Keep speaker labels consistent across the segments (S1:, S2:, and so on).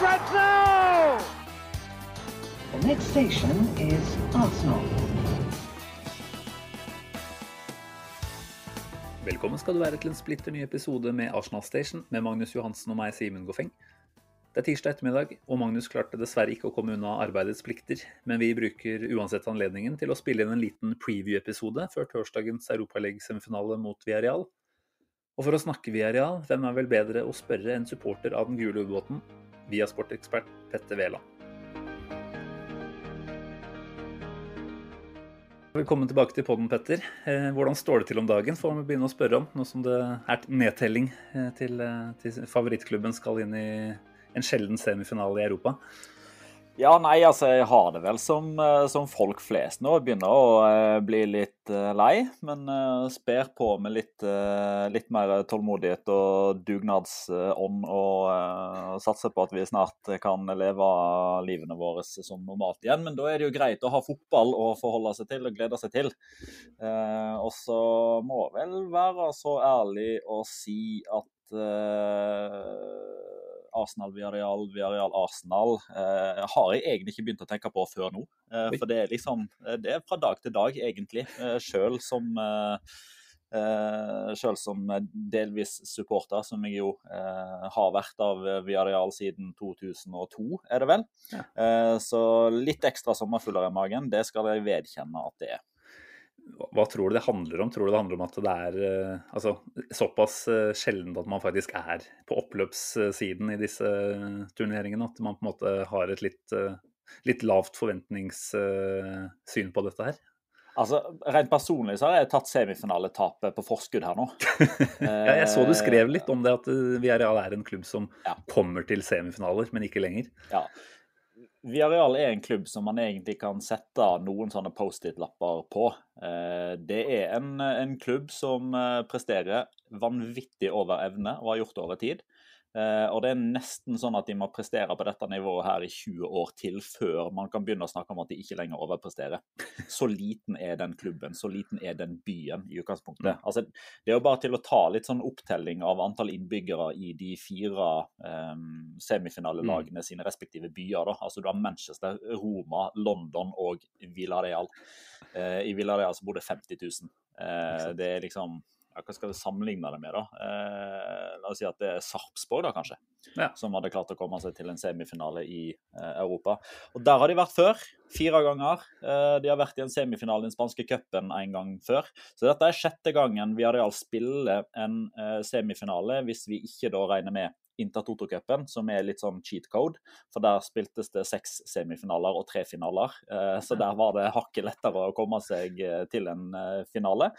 S1: Now!
S2: The next station is Arsenal.
S3: Velkommen skal du være til en splitter ny episode med Arsenal Station med Magnus Johansen og meg, Simen Goffeng. Det er tirsdag ettermiddag, og Magnus klarte dessverre ikke å komme unna arbeidets plikter, men vi bruker uansett anledningen til å spille inn en liten preview-episode før torsdagens Europaliga-semifinale mot Villarreal. Og for å snakke Villarreal, hvem er vel bedre å spørre enn supporter av den gule ubåten, via sportekspert Petter Wæland. Velkommen tilbake til podden, Petter. Eh, hvordan står det til om dagen, får vi begynne å spørre om, nå som det er nedtelling eh, til, eh, til favorittklubben skal inn i en sjelden semifinale i Europa.
S4: Ja, nei, altså jeg har det vel som, eh, som folk flest nå. Jeg begynner å eh, bli litt eh, lei, men eh, sper på med litt, litt mer tålmodighet og dugnadsånd og satser på at vi snart kan leve livene våre som normalt igjen. Men da er det jo greit å ha fotball å forholde seg til og glede seg til. Og så må vel være så ærlig å si at Arsenal, Villarreal, Villarreal, Arsenal eh, har jeg egentlig ikke begynt å tenke på før nå. Eh, for det er liksom eh, Det er fra dag til dag, egentlig. Eh, Sjøl som eh, eh, selv som delvis supporter, som jeg jo eh, har vært av Viareal siden 2002, er det vel.
S3: Ja.
S4: Eh, så litt ekstra sommerfugler i magen, det skal jeg vedkjenne at det er.
S3: Hva, tror du det handler om? Tror du det handler om at det er eh, altså, såpass sjeldent at man faktisk er på oppløpssiden i disse turneringene? At man på en måte har et litt, eh, litt lavt forventningssyn på dette her?
S4: Altså, Rent personlig så har jeg tatt semifinaletapet på forskudd her nå.
S3: Ja, jeg så du skrev litt om det, at vi Villarreal er en klubb som
S4: Ja.
S3: kommer til semifinaler, men ikke lenger.
S4: Ja. Villarreal er en klubb som man egentlig kan sette noen sånne Post-It-lapper på. Eh, Det er en, en klubb som eh, presterer vanvittig over evne og har gjort det over tid. Eh, Og det er nesten sånn at de må prestere på dette nivået her i 20 år til før man kan begynne å snakke om at de ikke lenger overpresterer. Så liten er den klubben, så liten er den byen i utgangspunktet. Altså, det er jo bare til å ta litt sånn opptelling av antall innbyggere i de fire um, semifinalelagene sine respektive byer. Da. Altså Du har Manchester, Roma, London og Villarreal. Eh, I Villarreal så bor det 50 000. Eh, det er liksom ja, Hva skal vi sammenligne det med, da? Eh, la oss si at det er Sarpsborg, da kanskje.
S3: Ja.
S4: Som hadde klart å komme seg til en semifinale i eh, Europa. Og Der har de vært før. Fire ganger. Eh, de har vært i en semifinale i den spanske cupen en gang før. Så dette er sjette gangen vi Areal spiller en eh, semifinale, hvis vi ikke da regner med Intertoto-cupen, som er litt sånn cheat code. For der spiltes det seks semifinaler og tre finaler. Eh, så der var det hakket lettere å komme seg eh, til en finale.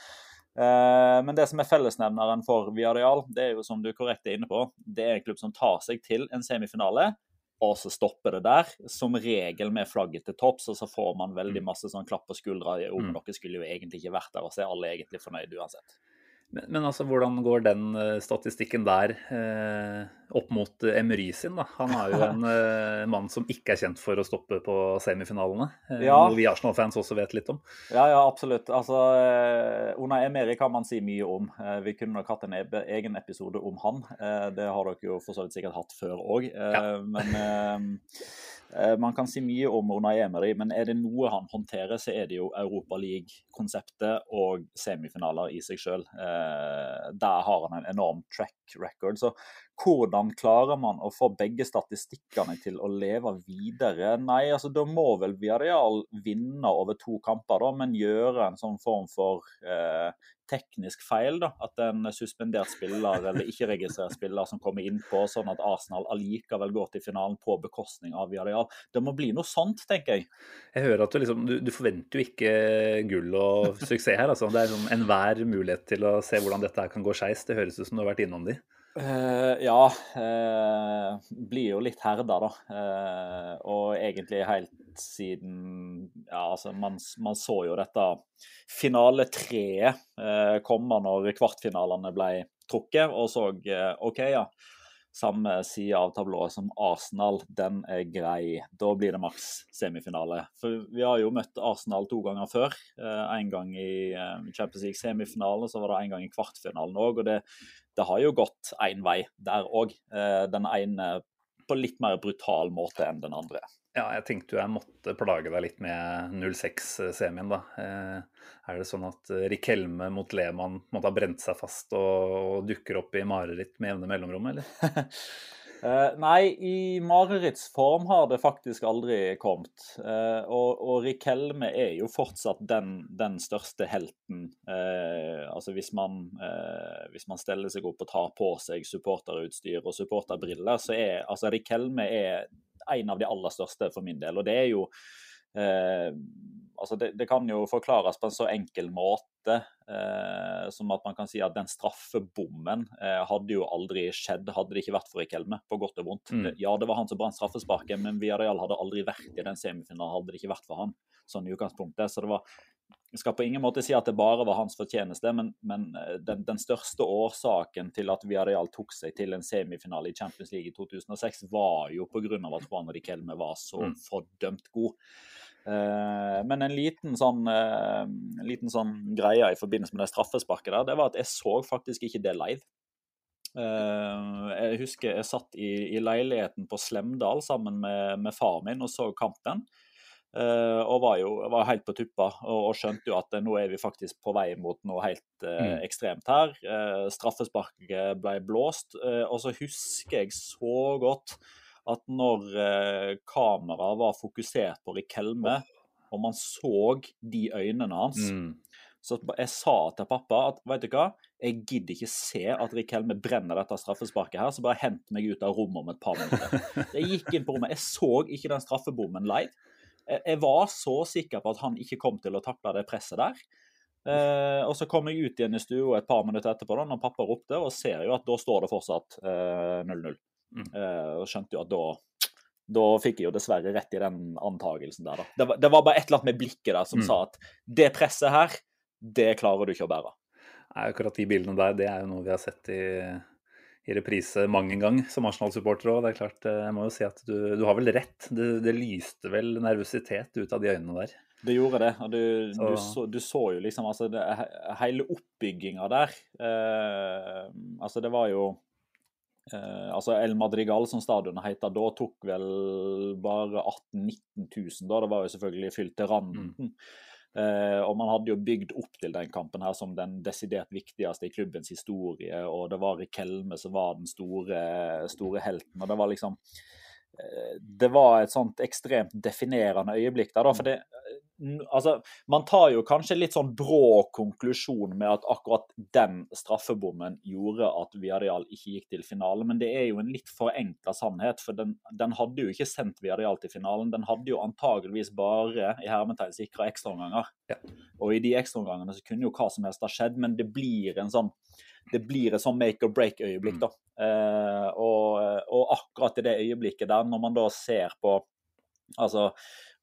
S4: Eh, Men det som er fellesnevneren for Villarreal, det er jo som du korrekt er inne på, det er en klubb som tar seg til en semifinale, og så stopper det der. Som regel med flagget til topps, og så får man veldig masse sånn klapp på skuldra om
S3: Mm.
S4: dere skulle jo egentlig ikke vært der, og så er alle egentlig fornøyd uansett.
S3: Men, men altså, hvordan går den eh, statistikken der eh, opp mot eh, Emery sin? da? Han er jo en uh, mann som ikke er kjent for å stoppe på semifinalene. Eh,
S4: Ja.
S3: Noe vi Arsenal-fans også vet litt om.
S4: Ja, ja, absolutt. Altså, Unai Emery kan man si mye om. Vi kunne nok hatt en egen episode om han. Det har dere jo for så vidt sikkert hatt før òg.
S3: Ja.
S4: Men man kan si mye om Unai Emery, men er det noe han håndterer, så er det jo Europaliga-konseptet og semifinaler i seg sjøl. Der har han en enorm track record. Så hvordan klarer man å få begge statistikkene til å leve videre? Nei, altså da må vel Villarreal vinne over to kamper, da, men gjøre en sånn form for eh, teknisk feil. da, At en suspendert spiller eller ikke-registrert spiller som kommer innpå, sånn at Arsenal allikevel går til finalen på bekostning av Villarreal. Det må bli noe sånt, tenker jeg.
S3: Jeg hører at du liksom, du, du forventer jo ikke gull og suksess her. altså. Det er liksom enhver mulighet til å se hvordan dette her kan gå skeis. Det høres ut som du har vært innom de.
S4: Uh, ja. Uh, blir jo litt herda, da. Uh, og egentlig helt siden Ja, altså, man, man så jo dette finaletreet komme når kvartfinalene ble trukket, og så OK, ja samme side av tablået som Arsenal, den er grei. Da blir det maks semifinale. For vi har jo møtt Arsenal to ganger før. En gang i Champions League-semifinalen, så var det en gang i kvartfinalen òg. Og det, det har jo gått én vei der òg. Eh, den ene på litt mer brutal måte enn den andre.
S3: Ja, jeg tenkte jo jeg måtte plage deg litt med 06-semien, da. Eh, er det sånn at Rikelme mot Lehmann måtte ha brent seg fast og, dukker opp i mareritt med jevne mellomrom, eller?
S4: Uh, nei, i marerittsform har det faktisk aldri kommet. Og, og Rikelme er jo fortsatt den, den største helten. Altså hvis man, hvis man steller seg opp og tar på seg supporterutstyr og supporterbriller, så er altså Rikelme er en av de aller største for min del. Og det er jo altså det, det, kan jo forklares på en så enkel måte eh, som at man kan si at den straffebommen eh, hadde jo aldri skjedd hadde det ikke vært for Rikelme, på godt og vondt. Mm. Ja, det var han som brant straffesparket, men Villarreal hadde aldri vært i den semifinalen hadde det ikke vært for han, sånn i utgangspunktet. Så det var jeg skal på ingen måte si at det bare var hans fortjeneste, men, men eh, den, den, største årsaken til at Villarreal tok seg til en semifinale i Champions League i 2006, var jo pga. at Juan Riquelme var så mm. fordømt god. Eh, men en liten sånn, uh, liten sånn greie i forbindelse med det straffesparket der, det var at jeg så faktisk ikke det live. Uh, jeg husker jeg satt i, i, leiligheten på Slemdal sammen med, med far min og så kampen. Og var jo var helt på tuppa og, og, skjønte jo at nå er vi faktisk på vei mot noe helt mm. ekstremt her. straffesparket ble blåst. og så husker jeg så godt at når eh, kameraet var fokusert på Rikelme, og man så de øynene hans mm. Så jeg sa til pappa at vet du hva, jeg gidder ikke se at Rikelme brenner dette straffesparket her, så bare hent meg ut av rommet om et par minutter. Jeg gikk inn på rommet, jeg så ikke den straffebommen live. Jeg var så sikker på at han ikke kom til å takle det presset der. Eh, og så kom jeg ut igjen i stua et par minutter etterpå da når pappa ropte, og ser jo at da står det fortsatt 0-0. Eh, Mm. eh, og skjønte jo at da da fikk jeg jo dessverre rett i den antagelsen der, da. Det var, det var bare et eller annet med blikket der som mm. sa at det presset her, det klarer du ikke å bære.
S3: Nei, akkurat de bildene der, det er jo noe vi har sett i, i reprise mang en gang som Arsenal-supporter òg. Det er klart, eh, jeg må jo si at du, du har vel rett. Det, det, lyste vel nervøsitet ut av de øynene der.
S4: Det gjorde det. og Du, så. du, så, du så, jo liksom altså det, Hele oppbygginga der eh, Altså, det var jo Eh, altså El Madrigal, som stadionet heter da, tok vel bare 18 000-19 000 da. Det var jo selvfølgelig fylt til randen. Mm. Eh, og man hadde jo bygd opp til den kampen her som den desidert viktigste i klubbens historie. Og det var Rikelme som var den store, store helten. Og det var liksom eh, Det var et sånt ekstremt definerende øyeblikk der, da. For det, altså, Man tar jo kanskje litt sånn brå konklusjon med at akkurat den straffebommen gjorde at Viareal ikke gikk til finale, men det er jo en litt forenkla sannhet. For den, den, hadde jo ikke sendt Viareal til finalen. Den hadde jo antageligvis bare i hermetegn sikra ekstraomganger. Ja. Og i de ekstraomgangene så kunne jo hva som helst ha skjedd, men det blir en sånn det blir et sånn make or break-øyeblikk. da. Mm. Eh, og, og, akkurat i det øyeblikket der, når man da ser på altså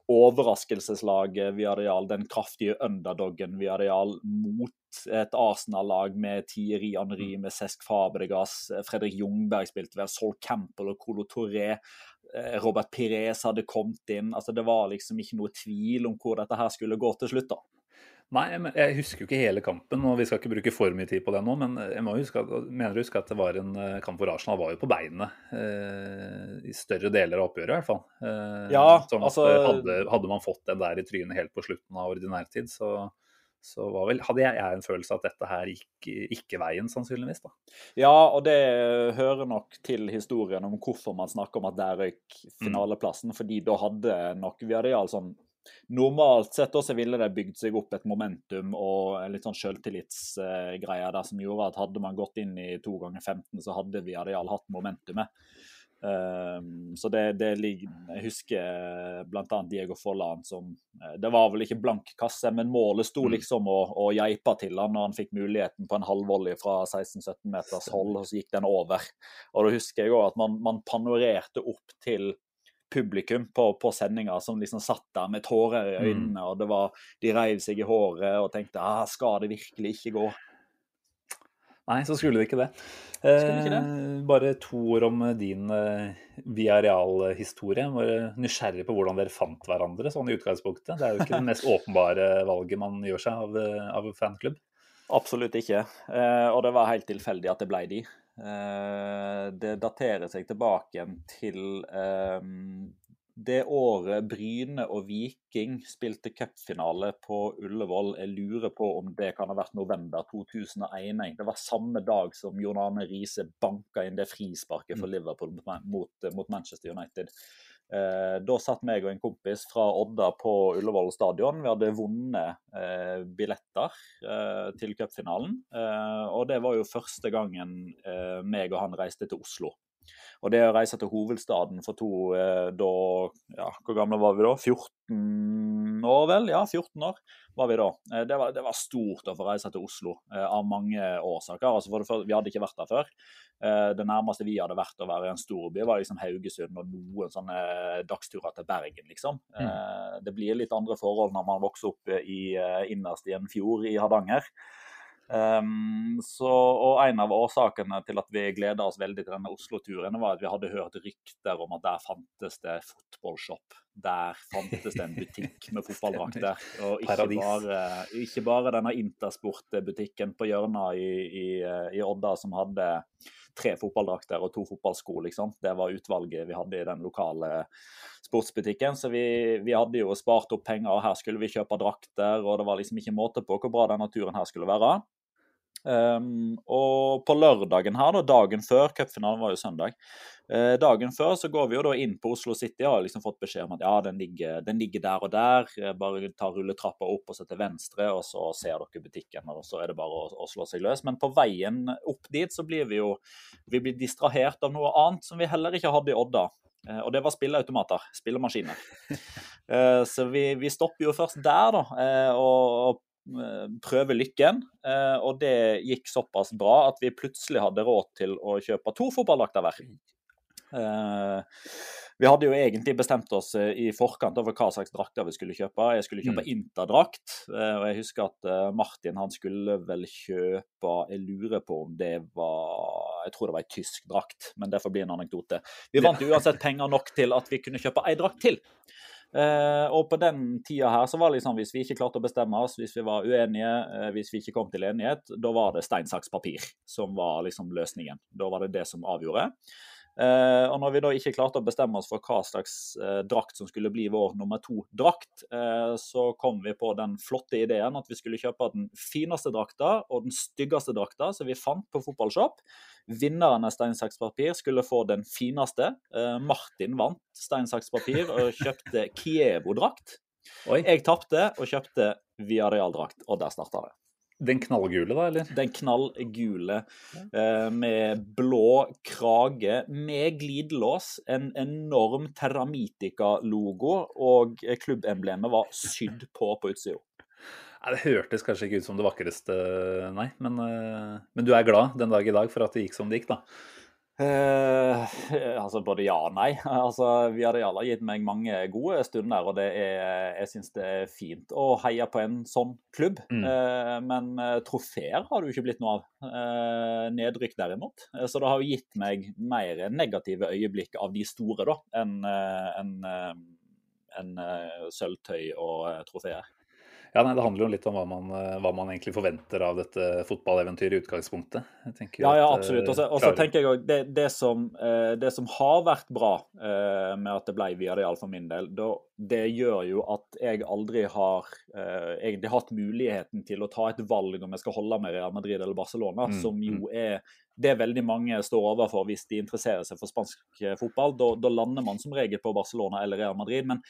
S4: overraskelseslaget Viareal, den kraftige underdoggen Viareal mot et Arsenal-lag med Thierry Henry, mm. med Cesc Fabregas, Fredrik Jungberg spilte vel, Sol Campbell og Colo Toré. Eh, Robert Pires hadde kommet inn. altså Det var liksom ikke noe tvil om hvor dette her skulle gå til slutt. da.
S3: Nei, jeg husker jo ikke hele kampen, og vi skal ikke bruke for mye tid på det nå. Men jeg må huske mener å huske at det var en eh, kamp hvor Arsenal var jo på beinet eh, i større deler av oppgjøret, i hvert fall. Eh, ja, sånn altså... Hadde, hadde, man fått den der i trynet helt på slutten av ordinærtid, så, så vel, hadde jeg, jeg, en følelse at dette her gikk ikke veien, sannsynligvis. da.
S4: Ja, og det hører nok til historien om hvorfor man snakker om at der røyk finaleplassen. Mm. fordi da hadde nok vi hadde sånn Normalt sett også ville det bygd seg opp et momentum og en litt sånn selvtillitsgreie der som gjorde at hadde man gått inn i to ganger 15, så hadde vi Areal hatt momentumet. Um, så det, det ligger Jeg husker bl.a. Diego Folland som Det var vel ikke blank kasse, men målet sto liksom og, og geipa til han når han fikk muligheten på en halvvolley fra 16-17 meters hold, og så gikk den over. Og da husker jeg òg at man, man panorerte opp til publikum på, på sendinga som liksom satt der med tårer i øynene, og det var, de reiv seg i håret og tenkte ah, skal det virkelig ikke gå?
S3: Nei, så skulle det ikke det.
S4: Skulle ikke det?
S3: Eh, bare to ord om din eh, Villarreal-historie. Bare nysgjerrig på hvordan dere fant hverandre sånn i utgangspunktet. Det er jo ikke det mest åpenbare valget man gjør seg av, eh, av fanklubb.
S4: Absolutt ikke. Eh, og det var helt tilfeldig at det ble de. Eh, det daterer seg tilbake til eh, det året Bryne og Viking spilte cupfinale på Ullevål. Jeg lurer på om det kan ha vært november 2001. Det var samme dag som John Arne Riise banka inn det frisparket for Liverpool mot, mot Manchester United. Eh, da satt meg og en kompis fra Odda på Ullevål stadion. Vi hadde vunnet eh, billetter eh, til cupfinalen. Og det var jo første gangen meg og han reiste til Oslo. Og det å reise til hovedstaden for to eh, da ja, Hvor gamle var vi da? 14 år, vel? Ja, 14 år var vi da. Eh, det var, det var stort å få reise til Oslo eh, av mange årsaker. Altså for det første, vi hadde ikke vært der før. Eh, det nærmeste vi hadde vært å være i en storby, var liksom Haugesund og noen sånne dagsturer til Bergen, liksom. Eh, Det blir litt andre forhold når man vokser opp i, innerst i en fjord i Hardanger. Um, så, og En av årsakene til at vi gleda oss veldig til denne Oslo-turen, var at vi hadde hørt rykter om at der fantes det fotballshop. Der fantes det en butikk med fotballdrakter. Og ikke bare, ikke bare denne Intersport-butikken på hjørnet i, i, i Odda som hadde tre fotballdrakter og to fotballsko, liksom. Det var utvalget vi hadde i den lokale sportsbutikken. Så vi, vi hadde jo spart opp penger, og her skulle vi kjøpe drakter, og det var liksom ikke måte på hvor bra denne turen her skulle være. Um, og på lørdagen her, da, dagen før, cupfinalen var jo søndag, eh, dagen før så går vi jo da inn på Oslo City og har liksom fått beskjed om at ja, den ligger, den ligger der og der. eh, Bare ta rulletrappa opp og så til venstre, og så ser dere butikken. og Så er det bare å, å slå seg løs. Men på veien opp dit så blir vi jo vi blir distrahert av noe annet som vi heller ikke hadde i Odda. Eh, Og det var spilleautomater, spillemaskiner. Eh, Så vi, vi stopper jo først der, da, og, og eh, prøver lykken. Eh, Og det gikk såpass bra at vi plutselig hadde råd til å kjøpe to fotballdrakter hver. Eh, Vi hadde jo egentlig bestemt oss i forkant over hva slags drakter vi skulle kjøpe. Jeg skulle kjøpe Interdrakt, eh, og jeg husker at Martin han skulle vel kjøpe Jeg lurer på om det var Jeg tror det var ei tysk drakt, men det får bli en anekdote. Vi vant uansett penger nok til at vi kunne kjøpe ei drakt til. Eh, og på den tida her så var det liksom, hvis vi ikke klarte å bestemme oss, hvis vi var uenige, eh, hvis vi ikke kom til enighet, da var det stein, saks, papir som var liksom løsningen. Da var det det som avgjorde. Eh, og når vi da ikke klarte å bestemme oss for hva slags eh, drakt som skulle bli vår nummer to-drakt, eh, så kom vi på den flotte ideen at vi skulle kjøpe den fineste drakta og den styggeste drakta som vi fant på fotballshop. Vinneren av stein, saks, papir skulle få den fineste. Eh, Martin vant stein, saks, papir og kjøpte Kievo-drakt.
S3: Og
S4: Jeg tapte og kjøpte Viareal-drakt, og der starta det.
S3: Den knallgule, da, eller?
S4: Den knallgule eh, med blå krage med glidelås. En enorm Terramitica-logo, og klubbemblemet var sydd på på utsida.
S3: Det hørtes kanskje ikke ut som det vakreste, nei. Men, eh, men du er glad den dag i dag for at det gikk som det gikk, da?
S4: Eh, altså både ja og nei. Altså, vi hadde alle gitt meg mange gode stunder, og det er, jeg syns det er fint å heie på en sånn klubb.
S3: Mm.
S4: Eh, men eh, trofeer har det jo ikke blitt noe av. Eh, nedrykk derimot. Så det har jo gitt meg mer negative øyeblikk av de store da, enn en, en, en, sølvtøy og trofeer.
S3: Ja, nei, Det handler jo litt om hva man, eh, hva man egentlig forventer av dette fotballeventyret i utgangspunktet.
S4: Ja, ja,
S3: eh,
S4: absolutt. Og så-
S3: klarer-
S4: tenker jeg også, det, det, som, eh, det som har vært bra eh, med at det ble det, for min del, da, det gjør jo at jeg aldri har eh, egentlig hatt muligheten til å ta et valg om jeg skal holde med Real Madrid eller Barcelona,
S3: Mm,
S4: som jo er det veldig mange står overfor hvis de interesserer seg for spansk eh, fotball. Da, da lander man som regel på Barcelona eller Real Madrid. men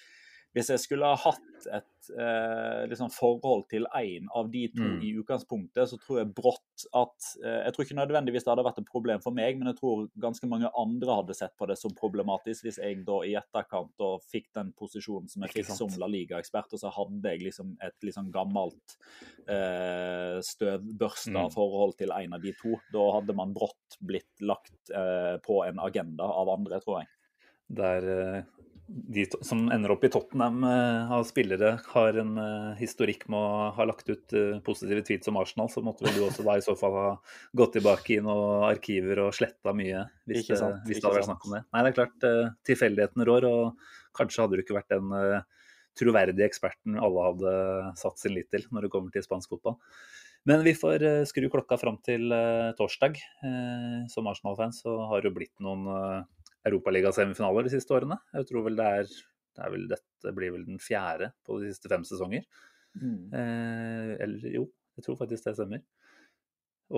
S4: hvis jeg skulle ha hatt et eh, liksom forhold til én av de to
S3: Mm.
S4: i utgangspunktet, så tror jeg brått at eh, Jeg tror ikke nødvendigvis det hadde vært et problem for meg, men jeg tror ganske mange andre hadde sett på det som problematisk hvis jeg da i etterkant da fikk den posisjonen som jeg fikk som La Liga-ekspert, og så hadde jeg liksom et liksom gammelt eh, støvbørsta
S3: Mm.
S4: forhold til en av de to. Da hadde man brått blitt lagt eh, på en agenda av andre, tror jeg.
S3: Der eh, de som ender opp i Tottenham eh, av spillere, har en eh, historikk med å ha lagt ut eh, positive tweets om Arsenal, så måtte vel du også da i så fall ha gått tilbake i noen arkiver og sletta mye, hvis,
S4: Ikke sant,
S3: hvis det hadde vært snakk om det. Nei, det er klart, tilfeldighetene rår, og kanskje hadde du ikke vært den troverdige eksperten alle hadde satt sin lit til når det kommer til spansk fotball. Men vi får skru klokka fram til torsdag. Som Arsenal-fans så har det jo blitt noen Europaliga-semifinaler de siste årene. Jeg tror vel det er, det er vel, Dette blir vel den fjerde på de siste fem sesonger. Eh, eller jo, jeg tror faktisk det stemmer.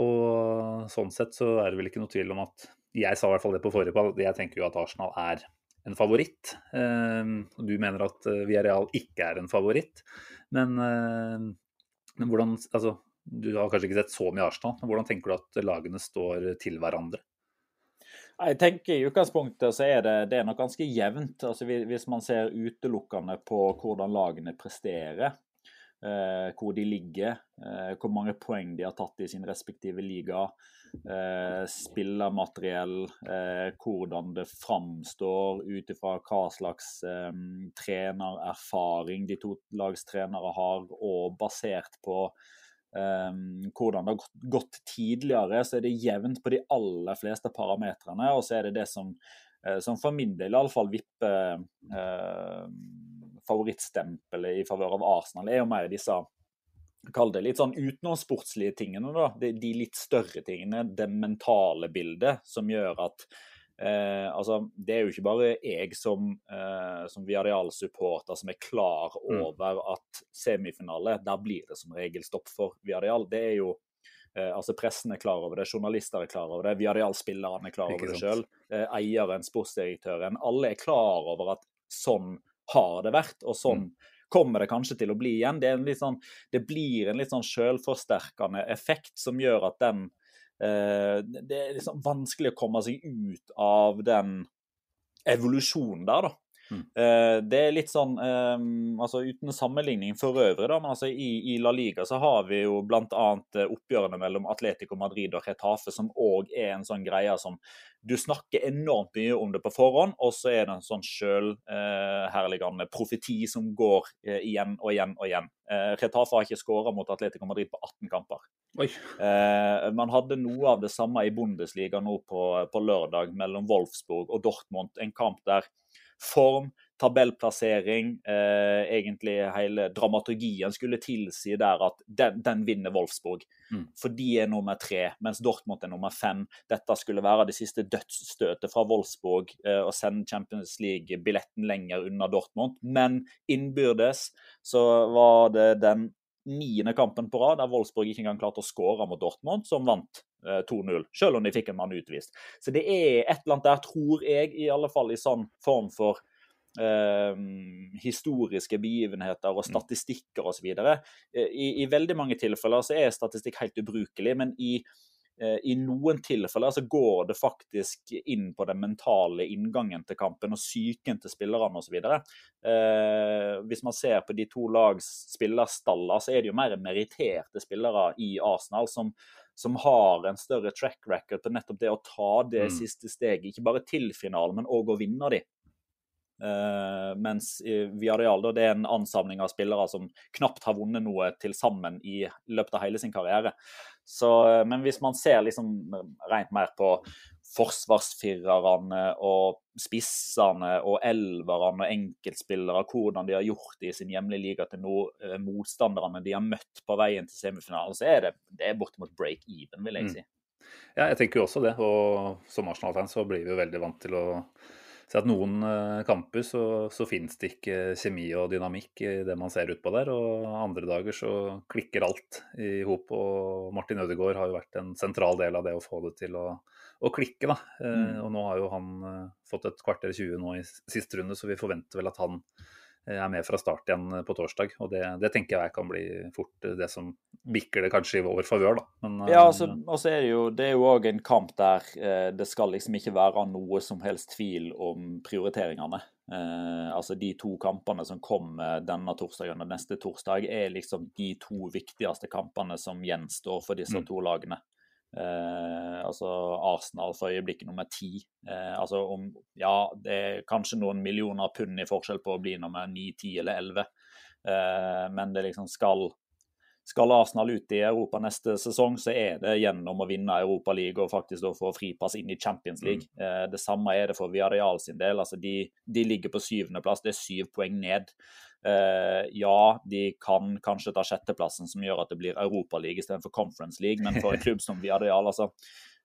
S3: Og sånn sett så er det vel ikke noe tvil om at Jeg sa i hvert fall det på forrige pall, jeg tenker jo at Arsenal er en favoritt. Eh, du mener at eh, Villarreal ikke er en favoritt. Men, eh, men hvordan Altså, du har kanskje ikke sett så mye Arsenal, men hvordan tenker du at lagene står til hverandre?
S4: Jeg tenker I utgangspunktet så er det, det er nok ganske jevnt. Altså, hvis man ser utelukkende på hvordan lagene presterer, eh, hvor de ligger, eh, hvor mange poeng de har tatt i sin respektive liga, eh, spillermateriell, eh, hvordan det framstår ut ifra hva slags eh, trenererfaring de to lagstrenere har, og basert på um, hvordan det har gått, tidligere, så er det jevnt på de aller fleste parametrene. Og så er det det som, eh, som for min del iallfall vipper eh, favorittstempelet i favør av Arsenal, er jo mer disse Kall det litt sånn utenomsportslige tingene, da. De, de litt større tingene. Det mentale bildet som gjør at Eh, altså, Det er jo ikke bare jeg som, eh, som Viareal-supporter som er klar
S3: Mm.
S4: over at semifinale, der blir det som regel stopp for Viareal. Det er jo eh, altså Pressen er klar over det, journalister er klar over det, Viareal-spillerne er klar over det sjøl. Eh, eieren, sportsdirektøren. Alle er klar over at sånn har det vært, og sånn
S3: Mm.
S4: kommer det kanskje til å bli igjen. Det, er sånn, det blir en litt sånn selvforsterkende effekt som gjør at den Det er liksom vanskelig å komme seg ut av den evolusjonen der, da.
S3: Mm.
S4: Eh, det er litt sånn eh, altså Uten sammenligning for øvrig, da, men altså i, i La Liga så har vi jo bl.a. oppgjørene mellom Atletico Madrid og Retafe, som òg er en sånn greie som du snakker enormt mye om det på forhånd, og så er det en sånn sjølherligende profeti som går eh, igjen og igjen og igjen. Eh, Retafe har ikke skåra mot Atletico Madrid på 18 kamper. Eh, man hadde noe av det samme i Bundesliga nå på, på lørdag mellom Wolfsburg og Dortmund. En kamp der form, tabellplassering, eh, egentlig hele dramaturgien skulle tilsi der at den, den vinner Wolfsburg.
S3: Mm.
S4: For de er nummer tre, mens Dortmund er nummer fem. Dette skulle være det siste dødsstøtet fra Wolfsburg eh, å sende Champions League-billetten lenger unna Dortmund. Men innbyrdes så var det den niende kampen på rad der Wolfsburg ikke engang klarte å skåre mot Dortmund, som vant 2-0, selv om de fikk en mann utvist. Så det er et eller annet der, tror jeg, i alle fall i sånn form for eh, historiske begivenheter og statistikker osv. I, I veldig mange tilfeller så er statistikk helt ubrukelig, men i eh, i noen tilfeller så går det faktisk inn på den mentale inngangen til kampen og psyken til spillerne osv. Eh, hvis man ser på de to lags spillerstaller, så er det jo mer meritterte spillere i Arsenal som, som har en større track record på nettopp det å ta det
S3: Mm.
S4: siste steget. Ikke bare til finalen, men òg å vinne de. Eh, mens i Villarreal da, det er en ansamling av spillere som knapt har vunnet noe til sammen i løpet av hele sin karriere. Så, uh, men hvis man ser liksom rent mer på forsvarsfirerne og spissene og elverne og enkeltspillere, hvordan de har gjort det i sin hjemlige liga til nå, uh, motstanderne de har møtt på veien til semifinalen, så er det, det er bortimot break even, vil jeg
S3: Mm.
S4: si.
S3: Ja, jeg tenker jo også det. Og som Arsenal-fan så blir vi jo veldig vant til å se at noen eh, kamper så, så finnes det ikke kjemi og dynamikk i det man ser utpå der. Og andre dager så klikker alt i hop. Og Martin Ødegaard har jo vært en sentral del av det å få det til å, å klikke, da. Eh,
S4: Mm.
S3: Og nå har jo han eh, fått et kvarter 20 nå i siste runde, så vi forventer vel at han er med fra start igjen på torsdag. Og det, det tenker jeg kan bli fort det som bikker det kanskje i vår favør, da. Men,
S4: ja, altså, og så er det jo det er jo òg en kamp der eh, det skal liksom ikke være noe som helst tvil om prioriteringene. Eh, altså De to kampene som kommer denne torsdagen og neste torsdag, er liksom de to viktigste kampene som gjenstår for disse mm. to lagene. Eh, altså Arsenal for øyeblikket nummer ti. Eh, altså om, ja, det er kanskje noen millioner pund i forskjell på å bli nummer ni, ti eller elleve. Eh, men det liksom skal skal Arsenal ut i Europa neste sesong, så er det gjennom å vinne Europa League og faktisk da få fripass inn i Champions League. Mm. Eh, det samme er det for Viareal sin del. altså De, de ligger på syvendeplass, det er syv poeng ned. Uh, ja, de kan kanskje ta sjetteplassen, som gjør at det blir Europaliga istedenfor Conference League, men for en klubb som Viareal, altså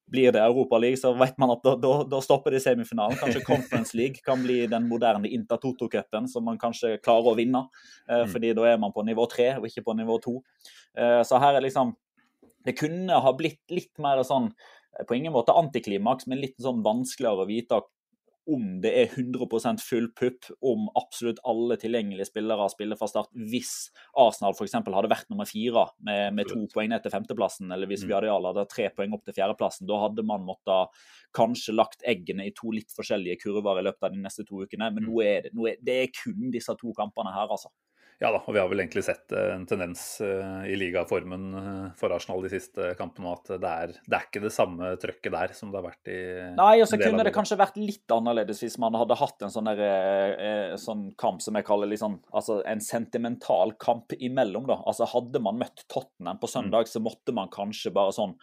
S4: blir det Europaliga, så vet man at da, da, da, stopper det i semifinalen. Kanskje Conference League kan bli den moderne Intertoto-cupen som man kanskje klarer å vinne. Uh, mm. fordi da er man på nivå tre og ikke på nivå to. Eh, så her er liksom Det kunne ha blitt litt mer sånn på ingen måte antiklimaks, men litt sånn vanskeligere å vite om det er 100 full pupp om absolutt alle tilgjengelige spillere spiller fra start, hvis Arsenal f.eks. hadde vært nummer fire med, med to poeng ned til femteplassen, eller hvis mm. Viadial hadde tre poeng opp til fjerdeplassen. Da hadde man måttet kanskje lagt eggene i to litt forskjellige kurver i løpet av de neste to ukene. Men mm. nå er det, nå er, det er kun disse to kampene her, altså.
S3: Ja da, og vi har vel egentlig sett eh, en tendens eh, i ligaformen eh, for Arsenal de siste kampene at det er, det er ikke det samme trøkket der som det har vært i
S4: Nei, og så kunne det kanskje vært litt annerledes hvis man hadde hatt en sånn, der, sånn kamp som jeg kaller liksom, altså en sentimental kamp imellom. da. Altså Hadde man møtt Tottenham på søndag, mm. så måtte man kanskje bare sånn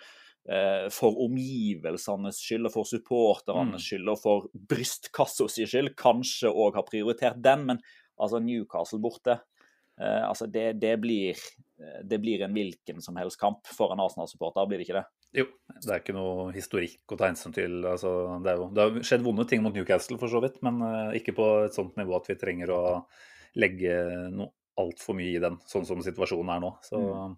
S4: for omgivelsenes skyld og for supporternes mm. skyld og for brystkassa si skyld kanskje òg ha prioritert den, men altså Newcastle borte Eh, altså det, det, blir, eh, det, blir, en hvilken som helst kamp for en Arsenal-supporter, blir det ikke det?
S3: Jo, det er ikke noe historikk å ta hensyn til. Altså, det, jo, det, har skjedd vonde ting mot Newcastle, for så vidt, men eh, ikke på et sånt nivå at vi trenger å legge noe altfor mye i den, sånn som situasjonen er nå. Så mm.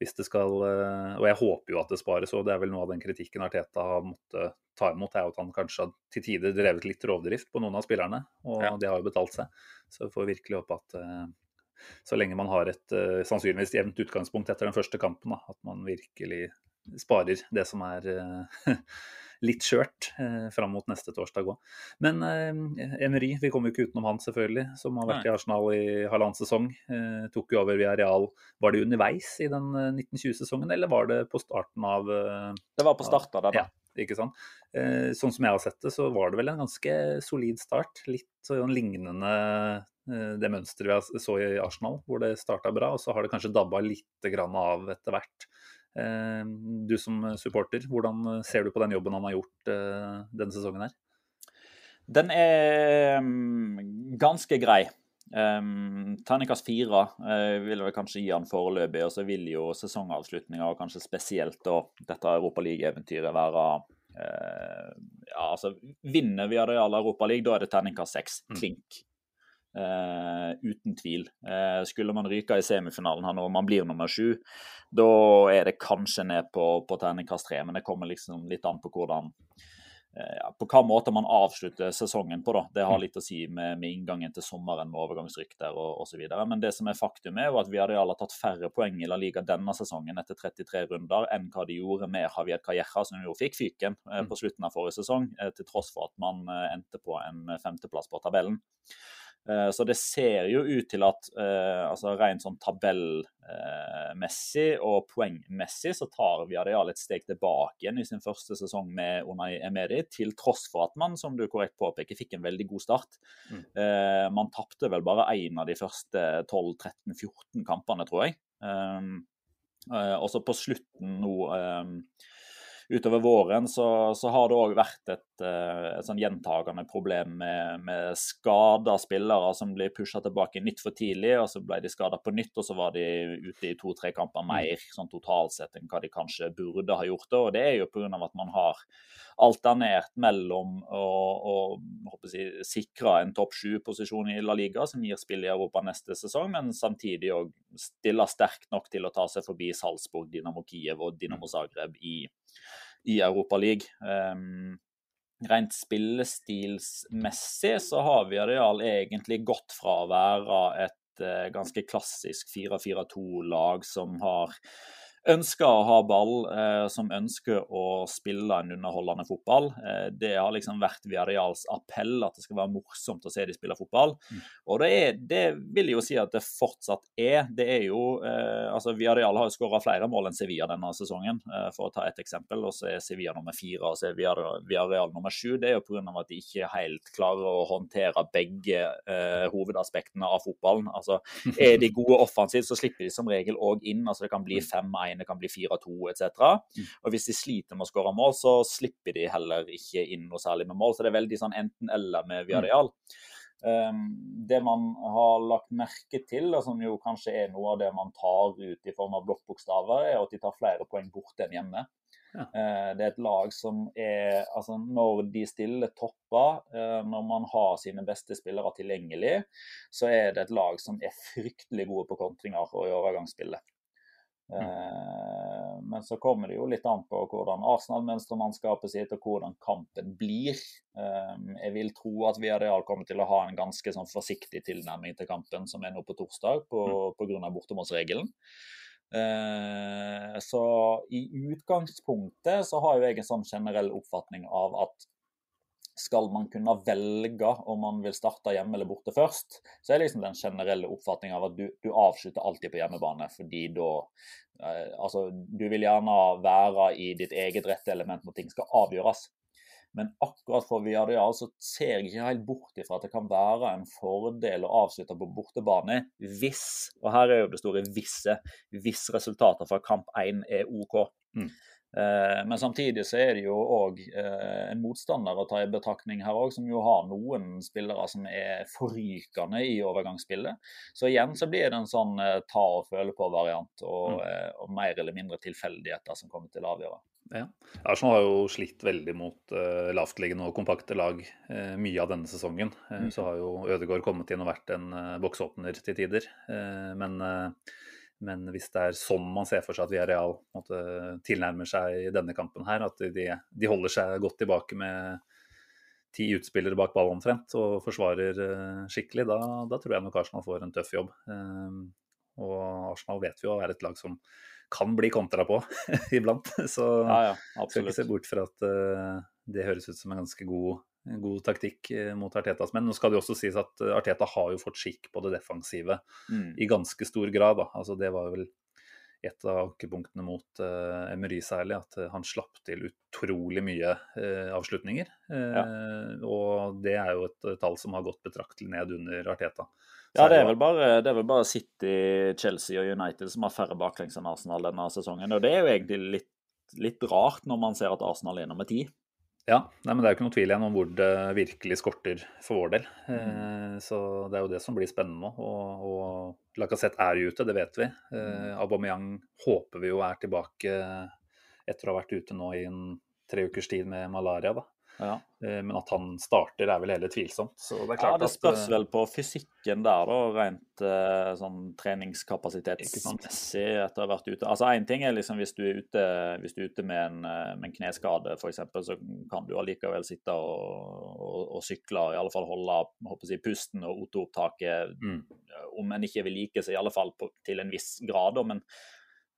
S3: hvis det skal uh, Og jeg håper jo at det spares, og det er vel noe av den kritikken Arteta har måttet ta imot, er at han kanskje har til tider drevet litt rovdrift på noen av spillerne, og ja. det har jo betalt seg. Så vi får virkelig håpe at uh, så lenge man har et uh, sannsynligvis jevnt utgangspunkt etter den første kampen. Da, at man virkelig sparer det som er uh, litt skjørt uh, fram mot neste torsdag òg. Men uh, Emery, vi kommer jo ikke utenom han selvfølgelig, som har vært Nei. i Arsenal i halvannen sesong. Uh, tok jo over via Real. Var det underveis i den 1920-sesongen, eller var det på starten av
S4: Det var på starten av den. Ja.
S3: Ikke sant? sånn som jeg har sett det, så var det vel en ganske solid start. Litt sånn lignende Eh, det mønsteret vi så i Arsenal, hvor det starta bra, og så har det kanskje dabba litt av etter hvert. Eh, du som supporter, hvordan ser du på den jobben han har gjort eh, denne sesongen her?
S4: Den er mm, ganske grei. Um, Terningkast fire uh, vil vel kanskje gi han foreløpig, og så vil jo sesongavslutninga og kanskje spesielt da, dette Europaliga-eventyret være uh, ja, altså Vinner vi av Real Europaliga, da er det terningkast seks. Mm. Klink. Uh, uten tvil. Uh, skulle man ryke i semifinalen her nå, man blir nummer sju, da er det kanskje ned på, på terningkast tre. Men det kommer liksom litt an på hvordan ja, På hva måte man avslutter sesongen på. da. Det har mm. litt å si med, med inngangen til sommeren med overgangsrykter og osv. Men det som er faktum, er jo at Viadial har tatt færre poeng i La Liga denne sesongen etter 33 runder enn hva de gjorde med Javier Calleja, som jo fikk fyken mm. på slutten av forrige sesong, til tross for at man endte på en femteplass på tabellen. Eh, så det ser jo ut til at eh, altså rent sånn tabellmessig og poengmessig så tar Viadial et steg tilbake igjen i sin første sesong med Unai Emedi, til tross for at man, som du korrekt påpeker, fikk en veldig god start. Mm. Eh, man tapte vel bare én av de første 12-13-14 kampene, tror jeg. Og så på slutten nå utover våren så, så har det òg vært et, eh, et sånn gjentagende problem med, med skada spillere som blir pusha tilbake nytt for tidlig, og så ble de skada på nytt, og så var de ute i to-tre kamper mm. mer sånn totalt sett enn hva de kanskje burde ha gjort. Og det er jo pga. at man har alternert mellom å, å si, sikre en topp sju-posisjon i La Liga, som gir spill i Europa neste sesong, men samtidig òg stille sterkt nok til å ta seg forbi Salzburg, Dinamo Kiev og Dinamo Zagreb i i Europa League. Um, rent spillestilsmessig så har Viareal egentlig gått fra å være et eh, ganske klassisk 4-4-2-lag som har ønsker å ha ball, eh, som ønsker å spille en underholdende fotball. Eh, det har liksom vært Viareals appell, at det skal være morsomt å se de spille fotball. Mm. Og det, er, det, vil jeg jo si at det fortsatt er. Det er jo eh, altså Viareal har jo skåra flere mål enn Sevilla denne sesongen, eh, for å ta et eksempel. Og så er Sevilla nummer fire, og så er Viareal nummer sju. Det er jo pga. at de ikke helt klarer å håndtere begge eh, hovedaspektene av fotballen. Altså, Er de gode offensivt, så slipper de som regel òg inn. altså Det kan bli 5-1 ene kan bli 4-2 etc. Mm. Og Hvis de sliter med å skåre mål, så slipper de heller ikke inn noe særlig med mål. Så det er veldig sånn enten-eller med Viareal. Um, det man har lagt merke til, og som jo kanskje er noe av det man tar ut i form av blokkbokstaver, er at de tar flere poeng borte enn hjemme. Ja. Uh, det er et lag som er altså Når de stiller topper, uh, når man har sine beste spillere tilgjengelig, så er det et lag som er fryktelig gode på kontringer og i overgangsspillet. Mm. Eh, men så kommer det jo litt an på hvordan Arsenal mønstrer mannskapet sitt, og hvordan kampen blir. Eh, jeg vil tro at Viareal kommer til å ha en ganske sånn forsiktig tilnærming til kampen, som er nå på torsdag, pga. Mm. bortemålsregelen. Eh, så i utgangspunktet så har jo jeg en sånn generell oppfatning av at skal man kunne velge om man vil starte hjemme eller borte først, så er liksom den generelle oppfatninga av at du, du, avslutter alltid på hjemmebane. fordi da eh, Altså, du vil gjerne være i ditt eget rette element når ting skal avgjøres. Men akkurat for Viadial så ser jeg ikke helt bort ifra at det kan være en fordel å avslutte på bortebane hvis, og her er jo det store 'hvis', hvis resultatet fra kamp 1 er OK. Mm. Eh, men samtidig så er det jo òg eh, en motstander å ta i betraktning her òg, som jo har noen spillere som er forrykende i overgangsspillet. Så igjen så blir det en sånn eh, ta og føle på-variant, og, mm. og, mer eller mindre tilfeldigheter som kommer til å avgjøre.
S3: Ja. Arsenal har jo slitt veldig mot uh, lavtliggende og kompakte lag uh, mye av denne sesongen. Uh, mm. Så har jo Ødegaard kommet inn og vært en uh, boksåpner til tider. men men hvis det er sånn man ser for seg at Villarreal måtte, tilnærmer seg i denne kampen her, at de, de, holder seg godt tilbake med ti utspillere bak ball omtrent og forsvarer uh, skikkelig, da, da, tror jeg nok Arsenal får en tøff jobb. Um, og Arsenal vet vi jo er et lag som kan bli kontra på iblant. Så ja, ja, skal ikke se bort fra at uh, det høres ut som en ganske god god taktikk eh, mot Artetas menn. Nå skal det også sies at eh, Arteta har jo fått skikk på det defensive mm. i ganske stor grad. Altså, det var vel et av ankepunktene mot uh, Emery særlig, at uh, han slapp til utrolig mye uh, avslutninger. Ja. Og det er jo et tall som har gått betraktelig ned under Arteta.
S4: Ja, det er, vel bare, det er vel bare City, Chelsea og United som har færre baklengs enn Arsenal denne sesongen. Og det er jo egentlig litt, litt rart når man ser at Arsenal er nummer ti.
S3: Ja, nei, men det er jo ikke noe tvil igjen om hvor det virkelig skorter for vår del. Mm. Så det er jo det som blir spennende nå. Og, og Lacassette er jo ute, det vet vi. Mm. Aubameyang håper vi jo er tilbake etter å ha vært ute nå i en tre ukers tid med malaria. da. Ja. Eh, men at han starter er vel heller tvilsomt.
S4: Det ja, det spørs at, eh, vel på fysikken der, da, rent uh, sånn treningskapasitetsmessig etter å ha vært ute. Altså Én ting er liksom hvis du er ute, hvis du er ute med, en, med en kneskade f.eks., så kan du allikevel sitte og, og, og sykle, i alle fall holde håper jeg, pusten og O2-opptaket, mm. om en ikke vil like seg, i alle fall på, til en viss grad. Men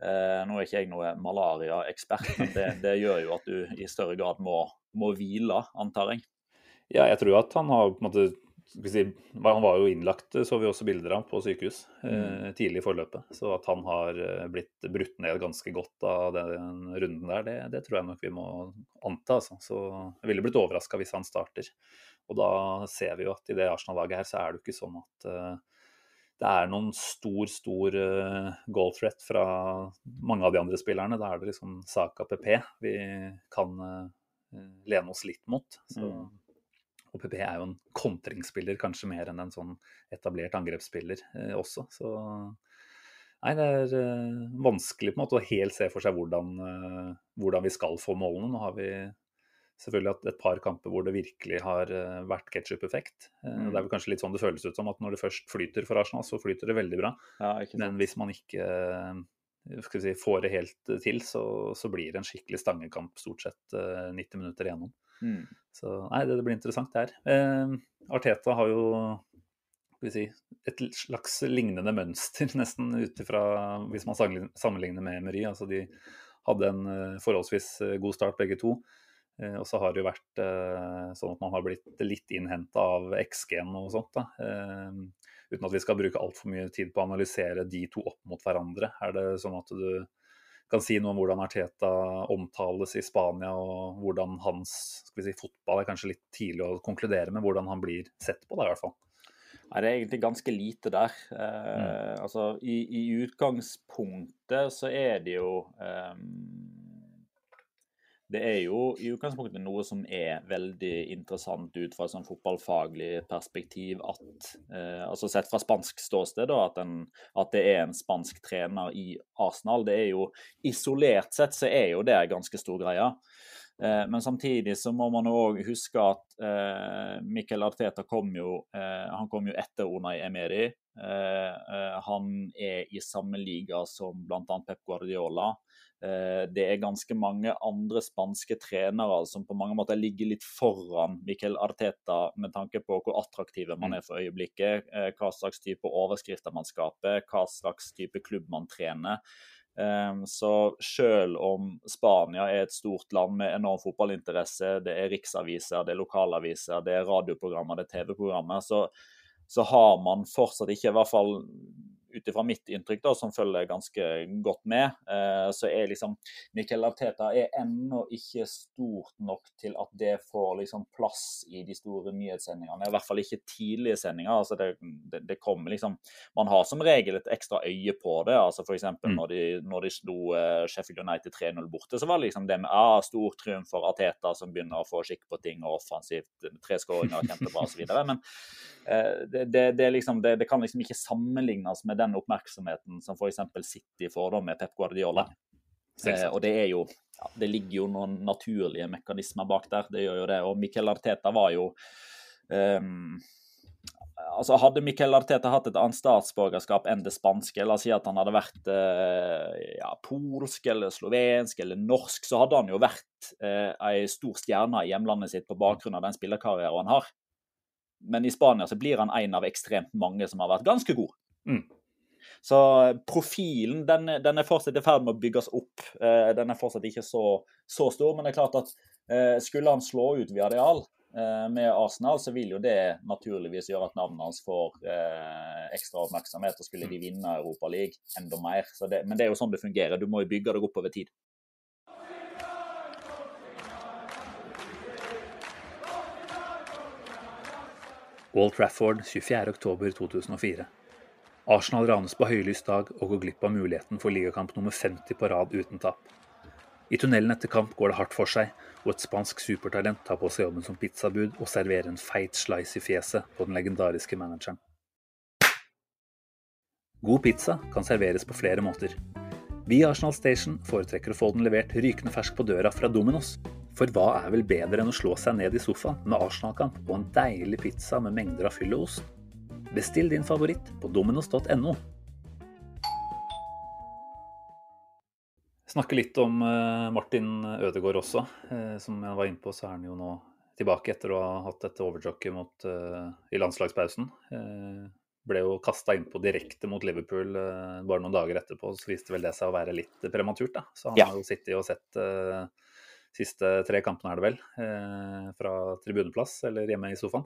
S4: Eh, nå er ikke jeg noe malariaekspert, men det, det, gjør jo at du i større grad må, må hvile, antar jeg.
S3: Ja, jeg tror at han har på en måte si, Han var jo innlagt, så vi også bilder av, på sykehus eh, mm. tidlig i forløpet. Så at han har eh, blitt brutt ned ganske godt av den runden der, det, det tror jeg nok vi må anta. Altså. Så jeg ville blitt overraska hvis han starter. Og da ser vi jo at i det Arsenal-laget her, så er det jo ikke sånn at uh, det er noen stor, stor uh, goal threat fra mange av de andre spillerne. Da er det liksom Saka PP vi kan uh, lene oss litt mot. Så, mm. Og PP er jo en kontringsspiller, kanskje mer enn en sånn etablert angrepsspiller uh, også. Så nei, det er vanskelig på en måte å helt se for seg hvordan, hvordan vi skal få målene. Nå har vi selvfølgelig hatt et par kamper hvor det virkelig har eh, vært ketsjup-effekt. Eh, mm. Det er vel kanskje litt sånn det føles ut som, at når det først flyter for Arsenal, så flyter det veldig bra. Ja, Men hvis man ikke eh, si, får det helt til, så, så, blir det en skikkelig stangekamp stort sett 90 minutter igjennom.
S4: Mm.
S3: Så nei, det, det blir interessant, det her. Eh, Arteta har jo si, et slags lignende mønster, nesten, ut ifra hvis man sammenligner- med Emery. Altså, de hadde en eh, forholdsvis eh, god start, begge to. Eh, Og så har det jo vært eh, sånn at man har blitt litt innhenta av XG-en og sånt. da. Eh, Uten at vi skal bruke altfor mye tid på å analysere de to opp mot hverandre. Er det sånn at du kan si noe om hvordan Arteta omtales i Spania, og hvordan hans skal vi si, fotball er kanskje litt tidlig å konkludere med, hvordan han blir sett på, da, i hvert fall.
S4: Nei, det er egentlig ganske lite der. Eh, altså, i, I utgangspunktet så er det jo ehm, Det er jo i utgangspunktet noe som er veldig interessant ut fra et sånn fotballfaglig perspektiv. at, eh, altså Sett fra spansk ståsted, da, at, en, at det er en spansk trener i Arsenal. det er jo Isolert sett så er jo det en ganske stor greie. Eh, Men samtidig så må man òg huske at Mikkel Arteta kom jo, eh, han kom jo etter Unai Emeri. Eh, eh, han er i samme liga som bl.a. Pep Guardiola. Eh, det er ganske mange andre spanske trenere som på mange måter ligger litt foran Mikkel Arteta med tanke på hvor attraktive man er for øyeblikket, eh, hva slags type overskrifter man skaper, hva slags type klubb man trener. Um, så selv om Spania er et stort land med enorm fotballinteresse, det er riksaviser, det er lokalaviser, det er radioprogrammer, det er TV-programmer, så, så har man fortsatt ikke, i hvert fall ut ifra mitt inntrykk, da, som følger ganske godt med, eh, så er liksom Mikkel Arteta er ennå ikke stort nok til at det får liksom plass i de store nyhetssendingene. I hvert fall ikke tidlige sendinger. altså det, det, det kommer liksom Man har som regel et ekstra øye på det. altså F.eks.
S3: Mm.
S4: når, de, når de slo eh, Sheffield United 3-0 borte, så var det liksom det med ah, stor triumf for Arteta som begynner å få skikk på ting og offensivt. Tre skåringer, kjempebra osv. Men eh, det, det, det, liksom, det, det kan liksom ikke sammenlignes med den oppmerksomheten som f.eks. City får da med Pep Guardiola. Eh, og det er jo ja, Det ligger jo noen naturlige mekanismer bak der. Det gjør jo det. Og Mikel Arteta var jo um, altså Hadde Mikel Arteta hatt et annet statsborgerskap enn det spanske, la oss si at han hadde vært eh, ja, polsk eller slovensk eller norsk, så hadde han jo vært eh, ei stor stjerne i hjemlandet sitt på bakgrunn av den spillerkarrieren han har. Men i Spania så blir han en av ekstremt mange som har vært ganske god.
S3: Mm.
S4: Så profilen den, den er fortsatt i ferd med å bygges opp. Eh, Den er fortsatt ikke så, så stor, men det er klart at eh, skulle han slå ut via Real eh, med Arsenal, så vil jo det naturligvis gjøre at navnet hans får eh, ekstra oppmerksomhet. Og skulle de vinne Europa League, enda mer. Det, men det er jo sånn det fungerer. Du må jo bygge deg opp over tid.
S3: Old Trafford 24.10.2004. Arsenal ranes på høylys dag og går glipp av muligheten for ligakamp nummer 50 på rad uten tap. I tunnelen etter kamp går det hardt for seg, og et spansk supertalent tar på seg jobben som pizzabud og serverer en feit slice i fjeset på den legendariske manageren. God pizza kan serveres på flere måter. Vi i Arsenal Station foretrekker å få den levert rykende fersk på døra fra Dominos. For hva er vel bedre enn å slå seg ned i sofaen med Arsenal-kamp og en deilig pizza med mengder av fyll og ost? Bestill din favoritt på dominos.no. Snakke litt om eh, Martin Ødegaard også. Eh, som jeg var inne på, så er han jo nå tilbake etter å ha hatt et overjokket eh, i landslagspausen. Ble jo kasta innpå direkte mot Liverpool bare noen dager etterpå, så viste vel det seg å være litt prematurt. da. Så han
S4: Ja.
S3: har jo sittet og sett siste tre kampene, er det vel, fra tribuneplass eller hjemme i sofaen.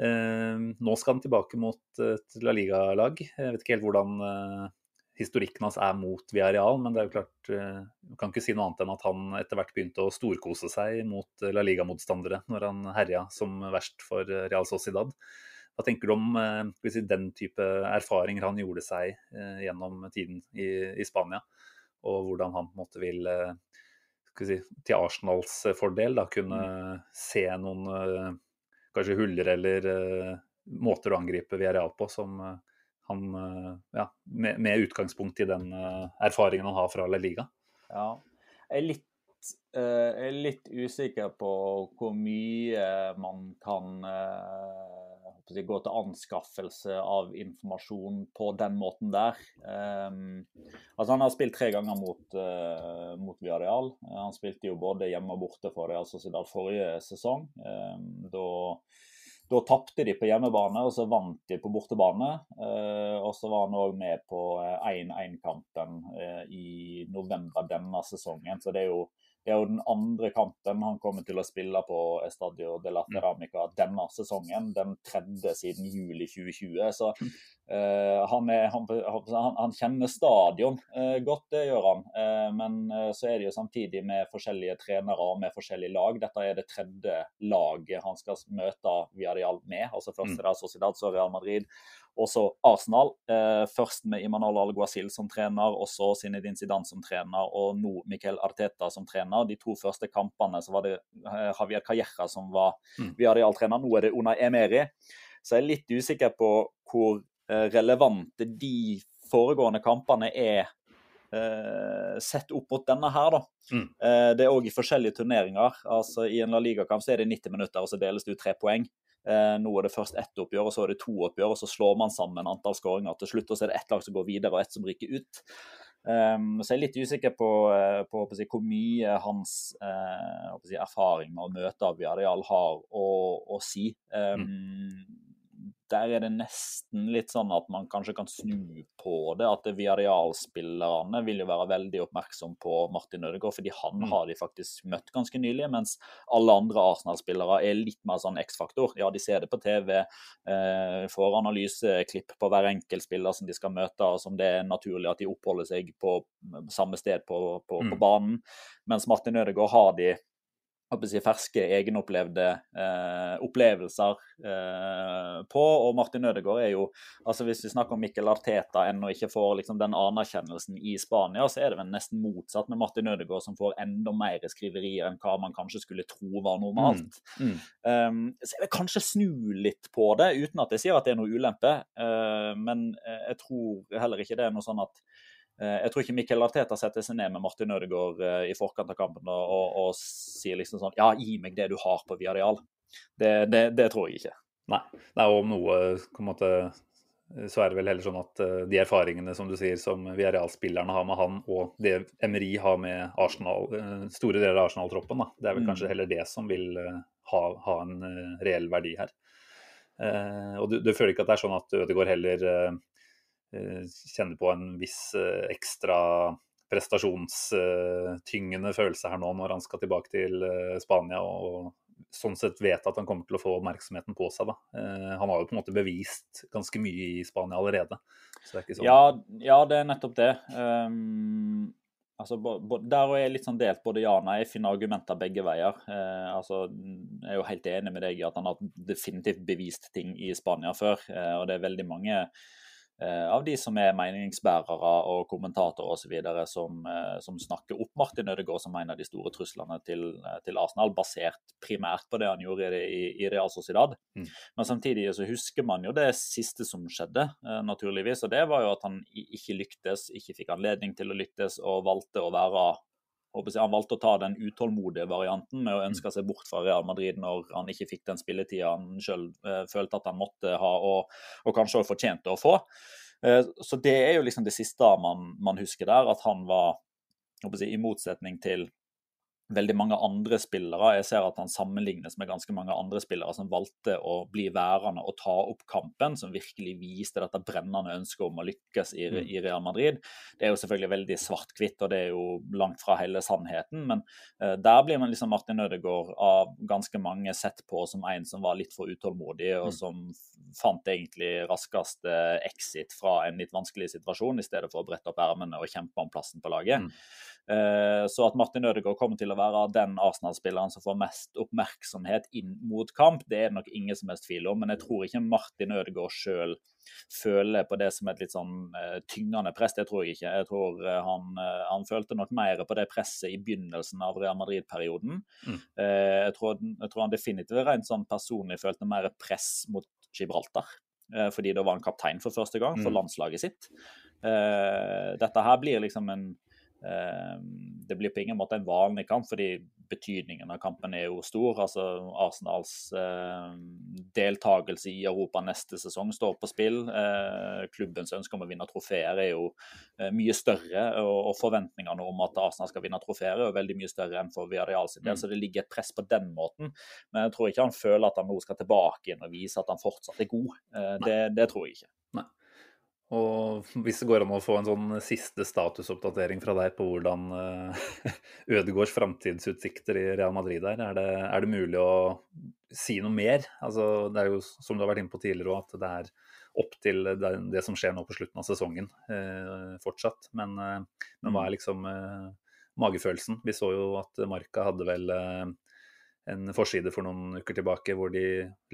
S3: Eh, nå skal han tilbake mot et La Liga-lag. Jeg vet ikke helt hvordan eh, historikken hans er mot Villarreal, men det er jo klart eh, Du kan ikke si noe annet enn at han etter hvert begynte å storkose seg mot eh, La Liga-motstandere når han herja som verst for eh, Real Sociedad. Hva tenker du om eh, si, den type erfaringer han gjorde seg eh, gjennom tiden i, i Spania, og hvordan han på en måte vil eh, si, til Arsenals eh, fordel da, kunne se noen eh, kanskje huller eller eh, måter å angripe Villarreal på som eh, han eh, ja, med, med utgangspunkt i den erfaringen han har fra La Liga.
S4: Ja. Jeg er litt, jeg er litt usikker på hvor mye man kan gå til anskaffelse av informasjon på den måten der. Um, altså Han har spilt tre ganger mot, uh, mot Viareal. Han spilte jo både hjemme og borte for Real Sociedad forrige sesong. Um, da da tapte de på hjemmebane, og så vant de på bortebane. Uh, og så var han òg med på 1-1-kampen uh, i november denne sesongen. Så det er jo det er jo den andre kampen han kommer til å spille på Estadio de la Ceramica denne sesongen. Den tredje siden juli 2020. Så uh, han, er, han, han, han, kjenner stadion uh, godt, det gjør han. Uh, men så er det jo samtidig med forskjellige trenere og med forskjellige lag. Dette er det tredje laget han skal møte Villarreal med. altså Først er det Sociedad, så Real Madrid også Arsenal. Eh, først med Imanol Alguacil som trener, og så Zinedine Zidane som trener, og nå Miquel Arteta som trener. De to første kampene så var det eh, Javier Calleja som var mm. trener Nå er det Una Emeri. Så jeg er litt usikker på hvor eh, relevante de foregående kampene er eh, sett opp mot denne her, da. Mm. Eh, det er òg i forskjellige turneringer. Altså I en La Liga-kamp så er det 90 minutter, og så deles det ut tre poeng. Eh, nå er det først ett oppgjør, og så er det to oppgjør, og så slår man sammen antall skåringer til slutt. og Så er det ett lag som går videre, og ett som ryker ut. Um, så jeg er litt usikker på, eh, på, på si, hvor mye hans uh, si, erfaring med å møte Abiyadial har å, å si. Um, mm der er det nesten litt sånn at man kanskje kan snu på det. At Viareal-spillerne vil jo være veldig oppmerksom på Martin Ødegaard, fordi han mm. har de faktisk møtt ganske nylig. Mens alle andre Arsenal-spillere er litt mer sånn X-faktor. Ja, de ser det på TV, eh, får analyseklipp på hver enkelt spiller som de skal møte, og som det er naturlig at de oppholder seg på samme sted på, på, mm. på banen. Mens Martin Ødegaard har de si, ferske, egenopplevde eh, opplevelser eh, på. Og Martin Ødegaard er jo altså Hvis vi snakker om Mikkel Arteta ennå ikke får liksom, den anerkjennelsen i Spania, så er det vel nesten motsatt med Martin Ødegaard, som får enda mer skriverier enn hva man kanskje skulle tro var normalt. Mm. Mm. Um, så jeg vil kanskje snu litt på det, uten at jeg sier at det er noe ulempe. Uh, men eh, jeg tror heller ikke det er noe sånn at jeg tror ikke Mikkel Arteta setter seg ned med Martin Ødegaard eh, i forkant av kampen og, og, sier liksom sånn Ja, gi meg det du har på Viareal. Det, det, det tror jeg ikke.
S3: Nei. det er om noe på en måte, så er det vel heller sånn at eh, de erfaringene som du sier, som Viareal-spillerne har med han, og det Emery har med Arsenal, store deler av Arsenal-troppen, det er vel mm. kanskje heller det som vil ha, ha en reell verdi her. Og du, du, føler ikke at det er sånn at Ødegaard heller Eh, kjenner på en viss eh, ekstra prestasjonstyngende følelse her nå når han skal tilbake til eh, Spania og sånn sett vet at han kommer til å få oppmerksomheten på seg. Da. Han har jo på en måte bevist ganske mye i Spania allerede.
S4: Det sånn. ja, ja, det er nettopp det. Um, altså, der er jeg litt sånn delt både ja og nei. Jeg finner argumenter begge veier. Uh, altså, jeg er jo helt enig med deg i at han har definitivt bevist ting i Spania før. Uh, og det er veldig mange Eh, av de som er meningsbærere og kommentatorer osv. Som, eh, som snakker opp Martin Ødegaard som en av de store truslene til, eh, til Arsenal, basert primært på det han gjorde i, i Real Sociedad. Mm. Men samtidig så husker man jo det siste som skjedde, naturligvis. Og det var jo at han ikke lyktes, ikke fikk anledning til å lyktes, og valgte å være han valgte å ta den utålmodige varianten med å ønske seg bort fra Real Madrid når han ikke fikk den spilletida han sjøl eh, følte at han måtte ha, og, og kanskje også fortjente å få. Eh, så det er jo liksom det siste man, man husker der, at han var i motsetning til veldig mange andre spillere. Jeg ser at han sammenlignes med ganske mange andre spillere som valgte å bli værende og ta opp kampen, som virkelig viste dette brennende ønsket om å lykkes i, mm. i Real Madrid. Det er jo selvfølgelig veldig svart-hvitt, og det er jo langt fra hele sannheten. Men uh, der blir man liksom Martin Ødegaard av ganske mange sett på som en som var litt for utålmodig, og mm. som fant egentlig raskeste exit fra en litt vanskelig situasjon, i stedet for å brette opp ermene og kjempe om plassen på laget. Mm. Eh, så at Martin Ødegaard kommer til å være den Arsenal-spilleren som får mest oppmerksomhet inn mot kamp, det er det nok ingen som helst tvil om. Men jeg tror ikke Martin Ødegaard sjøl føler på det som et litt sånn uh, tyngende press. Det tror jeg ikke. Jeg tror uh, han, han, følte nok mer på det presset i begynnelsen av Real Madrid-perioden. Mm. Jeg, jeg, tror han definitivt rent sånn personlig følte mer press mot Gibraltar. Fordi da var han kaptein for første gang for mm. landslaget sitt. Dette her blir liksom en Eh, det blir på ingen måte en vanlig kamp, fordi betydningen av kampen er jo stor. altså Arsenals eh, deltakelse i Europa neste sesong står på spill. Eh, klubbens ønske om å vinne trofeer er jo eh, mye større, og, og, forventningene om at Arsenal skal vinne trofeer er veldig mye større enn for Viadial sin del. Mm. Så det ligger et press på den måten. Men jeg tror ikke han føler at han nå skal tilbake inn og vise at han fortsatt er god. Det, det tror jeg ikke.
S3: Nei. Og hvis det går an å få en sånn siste statusoppdatering fra deg på hvordan uh, Ødegårds framtidsutsikter i Real Madrid er, er det, er det, mulig å si noe mer? Altså, det er jo som du har vært inne på tidligere at det er opp til det, det som skjer nå på slutten av sesongen eh, fortsatt. Men, eh, men, hva er liksom magefølelsen? Vi så jo at Marca hadde vel en forside for noen uker tilbake hvor de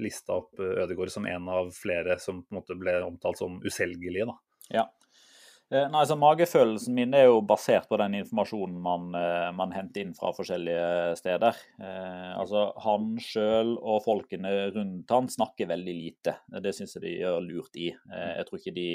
S3: lista opp eh, Ødegaard som en av flere som på en måte ble omtalt som uselgelige. da.
S4: Ja. Eh, nei, så Magefølelsen min er jo basert på den informasjonen man, eh, man henter inn fra forskjellige steder. Eh, altså, Han sjøl og folkene rundt han snakker veldig lite. Det syns jeg de gjør lurt i. Eh, jeg tror ikke de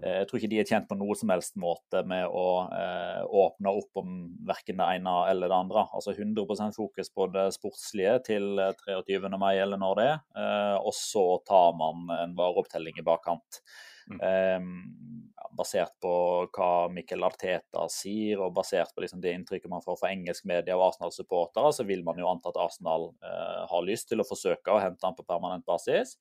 S4: jeg tror ikke de er tjent på noe som helst måte med å eh, åpne opp om verken det ene eller det andre. Altså 100% fokus på det sportslige til 23. Eh, mai eller når det er. Eh, og så tar man en vareopptelling i bakkant. Mm. Eh, basert på hva Mikkel Arteta sier, og basert på liksom det inntrykket man får fra engelsk media og Arsenal-supportere, så vil man jo anta at Arsenal eh, har lyst til å forsøke å hente han på permanent basis.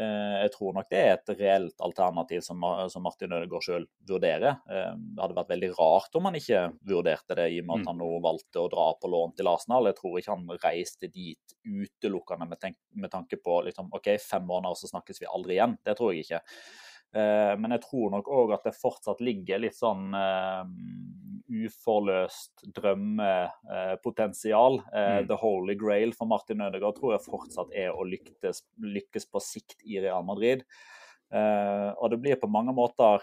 S4: Eh, jeg tror nok det er et reelt alternativ som, som Martin Ødegaard selv vurderer. Eh, det hadde vært veldig rart om han ikke vurderte det, i og med at mm. han nå valgte å dra på lån til Arsenal. Jeg tror ikke han reiste dit utelukkende med, med tanke på liksom, OK, fem måneder, så snakkes vi aldri igjen. Det tror jeg ikke. Eh, men jeg tror nok òg at det fortsatt ligger litt sånn uh, uforløst drømmepotensial. Uh, mm. The holy grail for Martin Ødegaard tror jeg fortsatt er å lykkes, lykkes på sikt i Real Madrid. Uh, og det blir på mange måter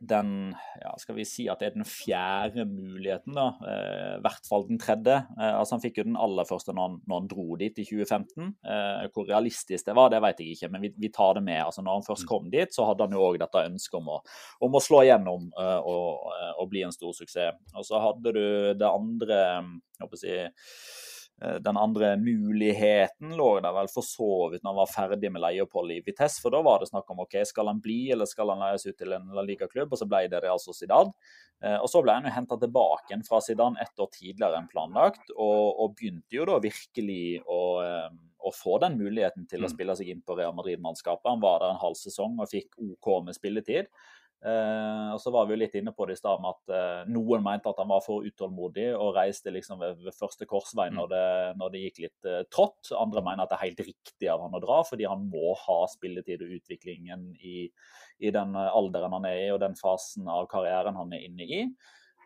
S4: den ja, skal vi si at det er den fjerde muligheten, da. Eh, I hvert fall den tredje. Eh, altså Han fikk jo den aller første når han, når han dro dit i 2015. Eh, hvor realistisk det var, det vet jeg ikke, men vi, vi, tar det med. Altså Når han først mm. kom dit, så hadde han jo òg dette ønsket om å, om å slå igjennom og, og, bli en stor suksess. Og så hadde du det andre jeg håper å si, den andre muligheten lå der vel for så vidt når han var ferdig med leieoppholdet i Vitesse. For da var det snakk om ok, skal han bli eller skal han leies ut til en La Liga-klubb, og så ble det Real Zidane. Eh, og så ble han jo henta tilbake fra Zidane ett år tidligere enn planlagt, og, og begynte jo da virkelig å, eh, å, få den muligheten til å mm. spille seg inn på Real Madrid-mannskapet. Han var der en halv sesong og fikk OK med spilletid. Eh, og så var vi jo litt inne på det i stad med at eh, noen mente at han var for utålmodig og reiste liksom ved, første korsvei når det, når det gikk litt eh, trått. Andre mener at det er helt riktig av han å dra, fordi han må ha spilletid og utviklingen i, i den alderen han er i og den fasen av karrieren han er inne i.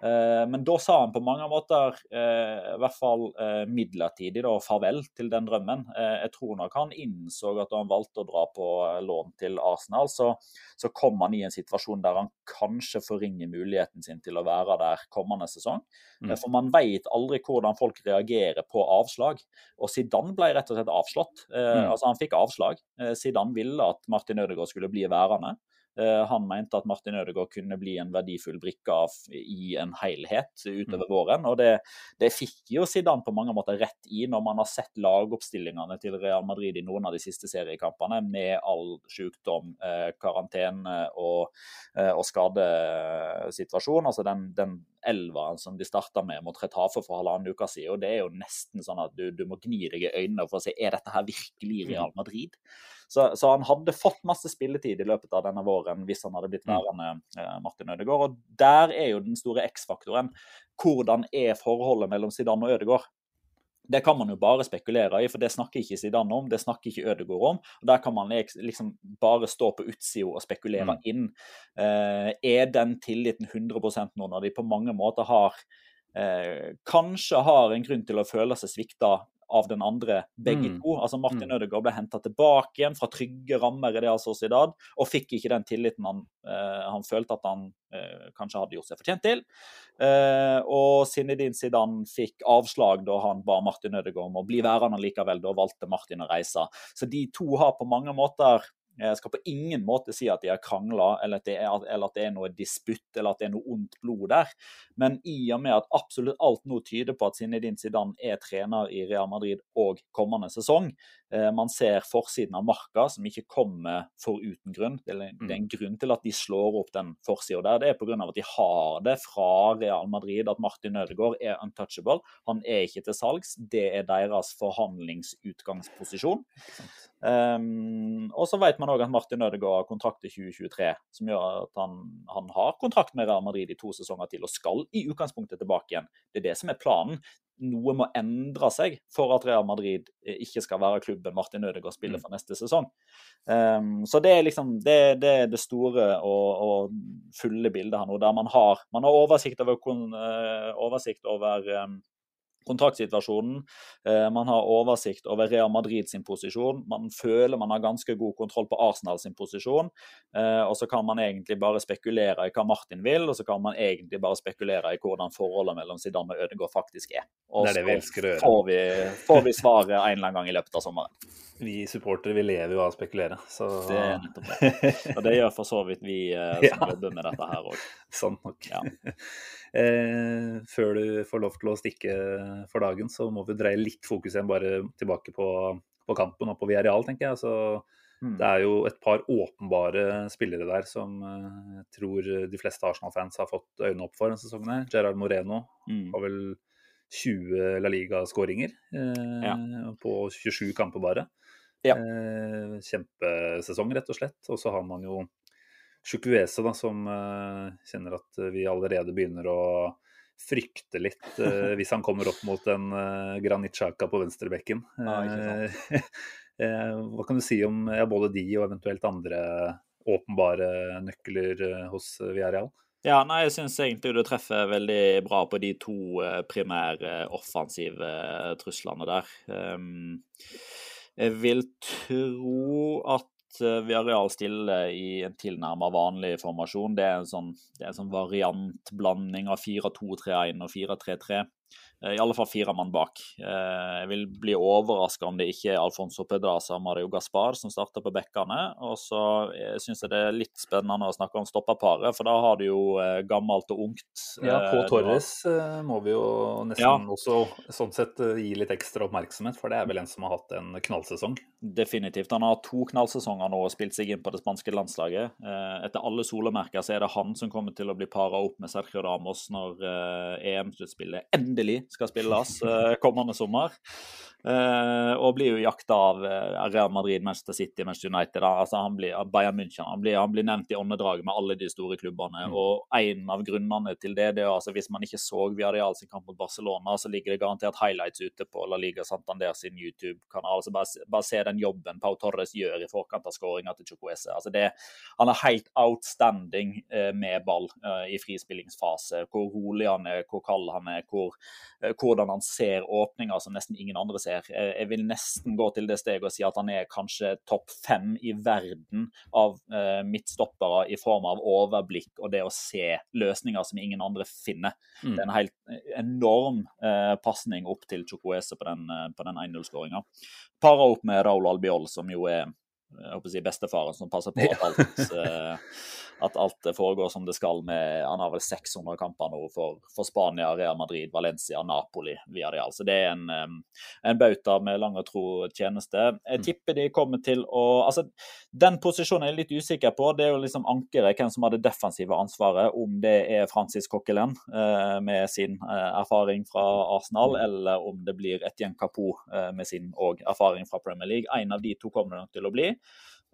S4: Eh, men da sa han på mange måter, eh, i hvert fall eh, midlertidig, da, farvel til den drømmen. Jeg tror nok han innså at da han valgte å dra på lån til Arsenal, så, så kom han i en situasjon der han kanskje forringer muligheten sin til å være der kommende sesong. Mm. For man vet aldri hvordan folk reagerer på avslag. Og Zidane ble rett og slett avslått. Mm. Altså Han fikk avslag. Zidane ville at Martin Ødegaard skulle bli værende. Eh, han mente at Martin Ødegaard kunne bli en verdifull brikke av, i en helhet utover mm. våren. og det, det, fikk jo Zidane på mange måter rett i, når man har sett lagoppstillingene til Real Madrid i noen av de siste seriekampene, med all sykdom, eh, karantene og, eh, og skadesituasjon. Altså den, den elveren som de starta med mot Retafe for halvannen uke siden. og Det er jo nesten sånn at du, du må gni deg i øynene for å si er dette her virkelig Real mm. Madrid. Så, så, han hadde fått masse spilletid i løpet av denne våren hvis han hadde blitt mm. værende eh, Martin Ødegaard. Og der er jo den store X-faktoren. Hvordan er forholdet mellom Zidane og Ødegaard? Det kan man jo bare spekulere i, for det snakker ikke Zidane om, det snakker ikke Ødegaard om. og Der kan man liksom bare stå på utsida og spekulere mm. inn. Eh, er den tilliten 100 nå, når de på mange måter har eh, Kanskje har en grunn til å føle seg svikta av den andre, begge mm. to. Altså Martin mm. Ødegaard ble henta tilbake igjen fra trygge rammer i Real Sociedad, og fikk ikke den tilliten han, eh, han følte at han eh, kanskje hadde gjort seg fortjent til. Eh, og Zinedine Zidane fikk avslag da han ba Martin Ødegaard om å bli værende likevel. Da valgte Martin å reise. Så de to har på mange måter Jeg skal på ingen måte si at de har krangla, eller, eller, at det er noe disputt eller at det er noe ondt blod der. Men i og med at absolutt alt nå tyder på at Zinedine Zidane er trener i Real Madrid og kommende sesong, eh, man ser forsiden av Marca, som ikke kommer for uten grunn. Det er, det er en grunn til at de slår opp den forsida der. Det er pga. at de har det fra Real Madrid at Martin Ødegaard er untouchable. Han er ikke til salgs. Det er deres forhandlingsutgangsposisjon. Um, og så vet man òg at Martin Ødegaard har kontrakt til 2023, som gjør at han, han, har kontrakt med Real Madrid i to sesonger til og skal i utgangspunktet tilbake igjen. Det er det som er planen. Noe må endre seg for at Real Madrid eh, ikke skal være klubben Martin Ødegaard spiller mm. for neste sesong. Um, så det er liksom det, det, er det store og, og, fulle bildet her nå, der man har, man har oversikt over, uh, oversikt over um, kontraktsituasjonen. Eh, man har oversikt over Real Madrid sin posisjon. Man føler man har ganske god kontroll på Arsenal sin posisjon. Eh, og så kan man egentlig bare spekulere i hva Martin vil, og så kan man egentlig bare spekulere i hvordan forholdet mellom Zidane og Ødegaard faktisk er. Og
S3: det det vi elsker å gjøre.
S4: Får vi, får vi svaret en eller annen gang i løpet av sommeren.
S3: Vi supportere vi lever jo av å spekulere. Så...
S4: Det er nettopp det. Og det gjør for så vidt vi eh, som ja. jobber med dette her òg.
S3: Sant nok. Ja. Eh, før du får lov til å stikke for dagen, så må vi dreie litt fokus igjen bare tilbake på, på kampen og på Villarreal, tenker jeg. Så, mm. Det er jo et par åpenbare spillere der som jeg eh, tror de fleste Arsenal-fans har fått øynene opp for denne sesongen. her. Gerard Moreno mm. har vel 20 La Liga-skåringer eh, ja. på 27 kamper bare. Ja. Eh, kjempesesong, rett og slett. Og så har man jo Chukwese, da, som uh, kjenner at vi allerede begynner å frykte litt uh, hvis han kommer opp mot en uh, Granitsjaka på venstrebekken. Uh, hva kan du si om ja, både de og eventuelt andre åpenbare nøkler hos Villarreal?
S4: Ja, nei, jeg syns egentlig du treffer veldig bra på de to primære offensive truslene der. Um, jeg vil tro at Eh, har realstille i en tilnærma vanlig formasjon. Det er en sånn, det er en sånn variantblanding av 4-2-3-1 og 4-3-3. Eh, I alle fall fire mann bak. Eh, jeg vil bli overraska om det ikke er Alfonso Pedraza og Mario Gaspar som starter på bekkene. Og så syns jeg det er litt spennende å snakke om stopperparet, for da har du jo gammelt og ungt.
S3: Ja, på Torres må vi jo nesten ja. også sånn sett gi litt ekstra oppmerksomhet, for det er vel en som har hatt en knallsesong?
S4: Definitivt. Han har to knallsesonger nå og spilt seg inn på det spanske landslaget. Etter alle solemerker så er det han som kommer til å bli para opp med Sergio Ramos når EM-sluttspillet endelig skal spilles uh, kommende sommer. Uh, og blir jo jakta av uh, Real Madrid, Manchester City, Manchester United. Altså, han blir, Bayern München han blir, han blir, nevnt i åndedraget med alle de store klubbene. Mm. Og En av grunnene til det, det er altså hvis man ikke så Viadial sin kamp mot Barcelona, så ligger det garantert highlights ute på La Liga Santander sin YouTube-kanal. Altså bare, bare, se den jobben Pau Torres gjør i forkant av skåringa til Chukwese. Altså det, han er helt outstanding uh, med ball i frispillingsfase. Hvor rolig han er, hvor kald han er, hvor, hvordan han ser åpninger som nesten ingen andre ser ser. Jeg vil nesten gå til det steget og si at han er kanskje topp fem i verden av eh, midtstoppere i form av overblikk og det å se løsninger som ingen andre finner. Mm. Det er en helt eh, enorm eh, pasning opp til Chukwese på den, eh, den 1-0-skåringa. Para opp med Raúl Albiol, som jo er jeg håper å si bestefaren som passer på at alt, uh, at alt foregår som det skal. med, Han har vel 600 kamper nå for, for Spania, Real Madrid, Valencia, Napoli via det. Altså, det er en, um, en bauta med lang og tro tjeneste. Jeg mm. tipper de kommer til å altså, Den posisjonen jeg er litt usikker på. Det er jo liksom ankeret, hvem som har det defensive ansvaret. Om det er Francis Coquelin uh, med sin erfaring fra Arsenal, eller om det blir Etienne Capot med sin og erfaring fra Premier League. En av de to kommer det nok til å bli.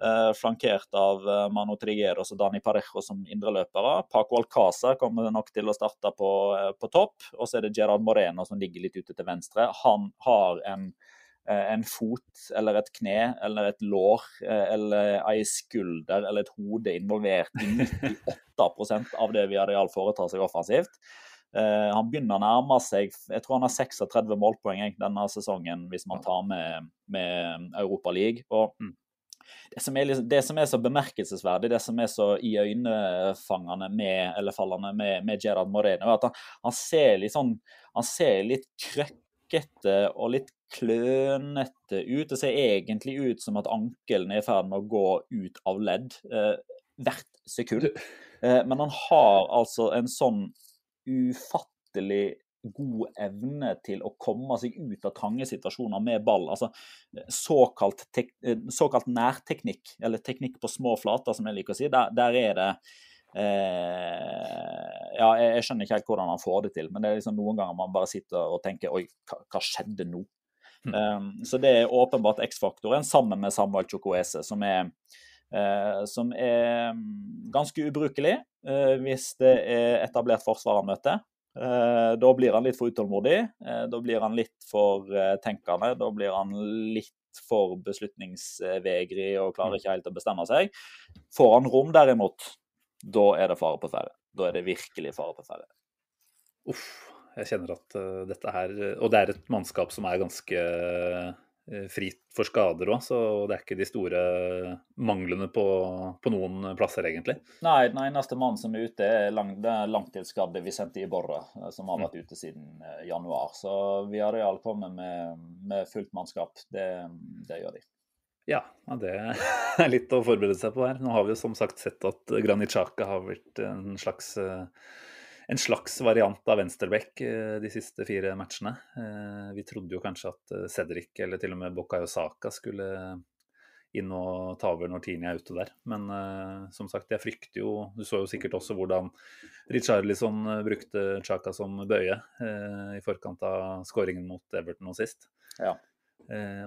S4: Uh, flankert av Manu Mano Trigueros og Dani Parejo som indreløpere. Paco Alcázar kommer nok til å starte på, uh, på topp. Og så er det Gerard Moreno som ligger litt ute til venstre. Han har en, en fot eller et kne eller et lår eller ei skulder eller et hode involvert i 98% av det vi Viareal foretar seg offensivt. Han begynner å nærme seg Jeg tror han har 36 målpoeng denne sesongen hvis man tar med, med Europa League. Og mm det som, er, det som, er, så bemerkelsesverdig, det som er så iøynefangende med, eller fallende med, med Gerard Moreno, er at han, han, ser litt sånn Han ser litt krøkkete og litt klønete ut. Det ser egentlig ut som at ankelen er i ferd med å gå ut av ledd eh, hvert sekund. Eh, men han har altså en sånn ufattelig god evne til å komme seg ut av trange situasjoner med ball. Altså såkalt, tek, eh, såkalt nærteknikk, eller teknikk på små flater, som jeg liker å si. Der, der er det eh, Ja, jeg, jeg, skjønner ikke helt hvordan han får det til, men det er liksom noen ganger man bare sitter og tenker Oi, hva, hva skjedde nå? Mm. Um, så det er åpenbart X-faktoren, sammen med Samuel Chokoese, som er uh, som er mm, ganske ubrukelig uh, hvis det er etablert forsvar han møter. Uh, da blir han litt for utålmodig. da blir han litt for tenkende. Da blir han litt for beslutningsvegrig og klarer mm. ikke helt å bestemme seg. Får han rom, derimot, da er det fare på ferde. Da er det virkelig fare på ferde.
S3: Uff. Jeg kjenner at dette her Og det er et mannskap som er ganske fritt for skader òg, så det er ikke de store manglene på, på noen plasser, egentlig.
S4: Nei, den eneste mannen som er ute, er lang, det er langtidsskadde Vicente Iborre, eh, som har mm. vært ute siden januar. Så vi har real kommet med, med fullt mannskap. Det, det gjør de.
S3: Ja, det er litt å forberede seg på her. Nå har vi jo som sagt sett at Granitxaka har vært en slags, en slags variant av venstreback eh, de siste fire matchene. Eh, vi trodde jo kanskje at eh, Cedric eller til og med Bokayo Saka skulle inn og ta over når Tini er ute der. Men som sagt, jeg frykter jo Du så jo sikkert også hvordan Richarlison brukte Chaka som bøye i forkant av skåringen mot Everton nå sist.
S4: Ja.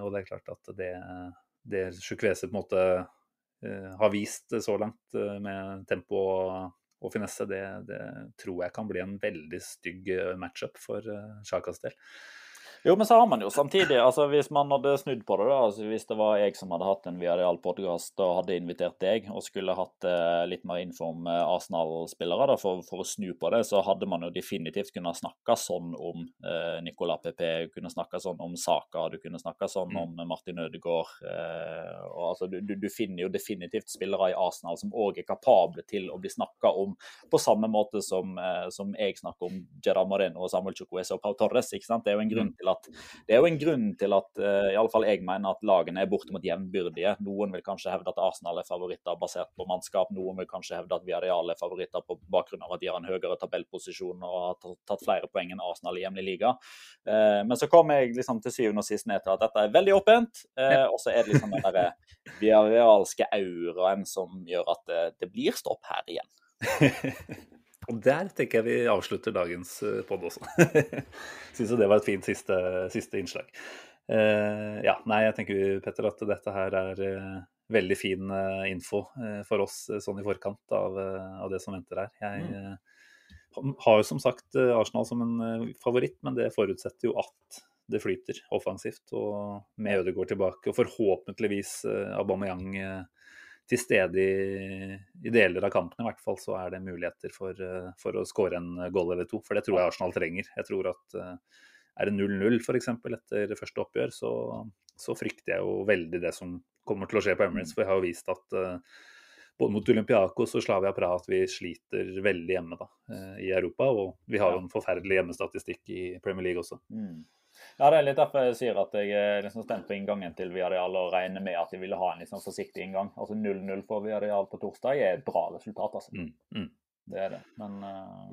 S3: og det er klart at det det Sjukvese på en måte har vist så langt med tempo og, og finesse, det, det, tror jeg kan bli en veldig stygg eh, matchup for Sjakas del.
S4: Jo, men så har man jo samtidig, altså hvis man hadde snudd på det, da, altså hvis det var jeg som hadde hatt en Viareal-podkast og hadde invitert deg, og skulle hatt eh, litt mer info om eh, Arsenal-spillere for, for, å snu på det, så hadde man jo definitivt kunnet snakke sånn om eh, Nicolas Pepe, kunne snakke sånn om Saka, du kunne snakke sånn mm. om Martin Ødegaard. Eh, og altså, du, du, finner jo definitivt spillere i Arsenal som òg er kapable til å bli snakka om, på samme måte som, eh, som jeg snakker om Gerard Moreno og Samuel Chukwese og Pau Torres. ikke sant? Det er jo en grunn mm. Til at det er jo en grunn til at uh, i alle fall jeg mener at lagene er bortimot jevnbyrdige. Noen vil kanskje hevde at Arsenal er favoritter basert på mannskap. Noen vil kanskje hevde at Viareal er favoritter på bakgrunn av at de har en høyere tabellposisjon og har tatt flere poeng enn Arsenal i hjemlig liga. Uh, men så kom jeg liksom til syvende og sist ned til at dette er veldig åpent. Uh, og så er det liksom den derre viarealske auraen som gjør at det, det blir stopp her igjen.
S3: Og der tenker jeg vi avslutter dagens podd pod også. Syns jo det var et fint siste, siste innslag. Uh, ja, nei, jeg tenker Petter, at dette her er uh, veldig fin uh, info for oss sånn i forkant av, av, det som venter her. Jeg mm. har jo som sagt Arsenal som en favoritt, men det forutsetter jo at det flyter offensivt. Og med Ødegaard tilbake, og forhåpentligvis Aubameyang til stede i, i, deler av kampen, i hvert fall, så er det muligheter for, eh, for å skåre en goal eller to. For det tror jeg Arsenal trenger. Jeg tror at eh, er det 0-0 f.eks. etter første oppgjør, så, så, frykter jeg jo veldig det som kommer til å skje på Emirates. For jeg har jo vist at både mot Olympiakos og Slavia Praha at vi sliter veldig hjemme da, i Europa. Og vi har jo en forferdelig hjemmestatistikk i Premier League også. Mm.
S4: Ja, Det er litt derfor jeg sier at jeg er liksom spent på inngangen til Viareal og regner med at de ville ha en liksom forsiktig inngang. Altså 0-0 for Viareal på torsdag er et bra resultat. altså. Mm, mm. Det er det. Men uh,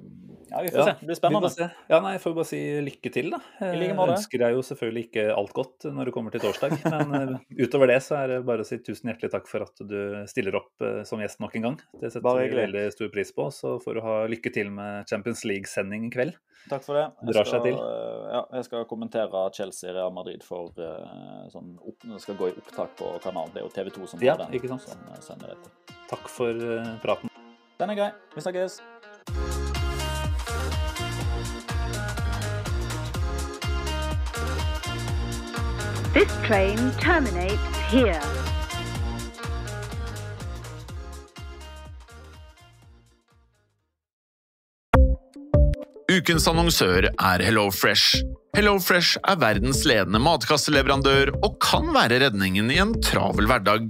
S4: ja, vi får ja, se. Det blir spennende.
S3: Ja, nei, Jeg får bare si lykke til, da. Jeg ønsker deg jo selvfølgelig ikke alt godt når det kommer til torsdag. Men uh, utover det så er det bare å si tusen hjertelig takk for at du stiller opp uh, som gjest nok en gang. Det setter vi veldig stor pris på. Så får du ha lykke til med Champions League-sending i kveld.
S4: Takk for det.
S3: Jeg Drar skal, seg til.
S4: Ja, jeg skal kommentere Chelsea-Real Madrid for sånn opp, skal gå i opptak på kanalen. Det er jo TV 2 som
S3: ja,
S4: har
S3: den.
S4: Som sender dette.
S3: Takk for praten.
S4: Den er grei. Vi snakkes. This train terminates here.
S5: Ukens annonsør er HelloFresh. HelloFresh er verdens ledende matkasseleverandør og kan være redningen i en travel hverdag.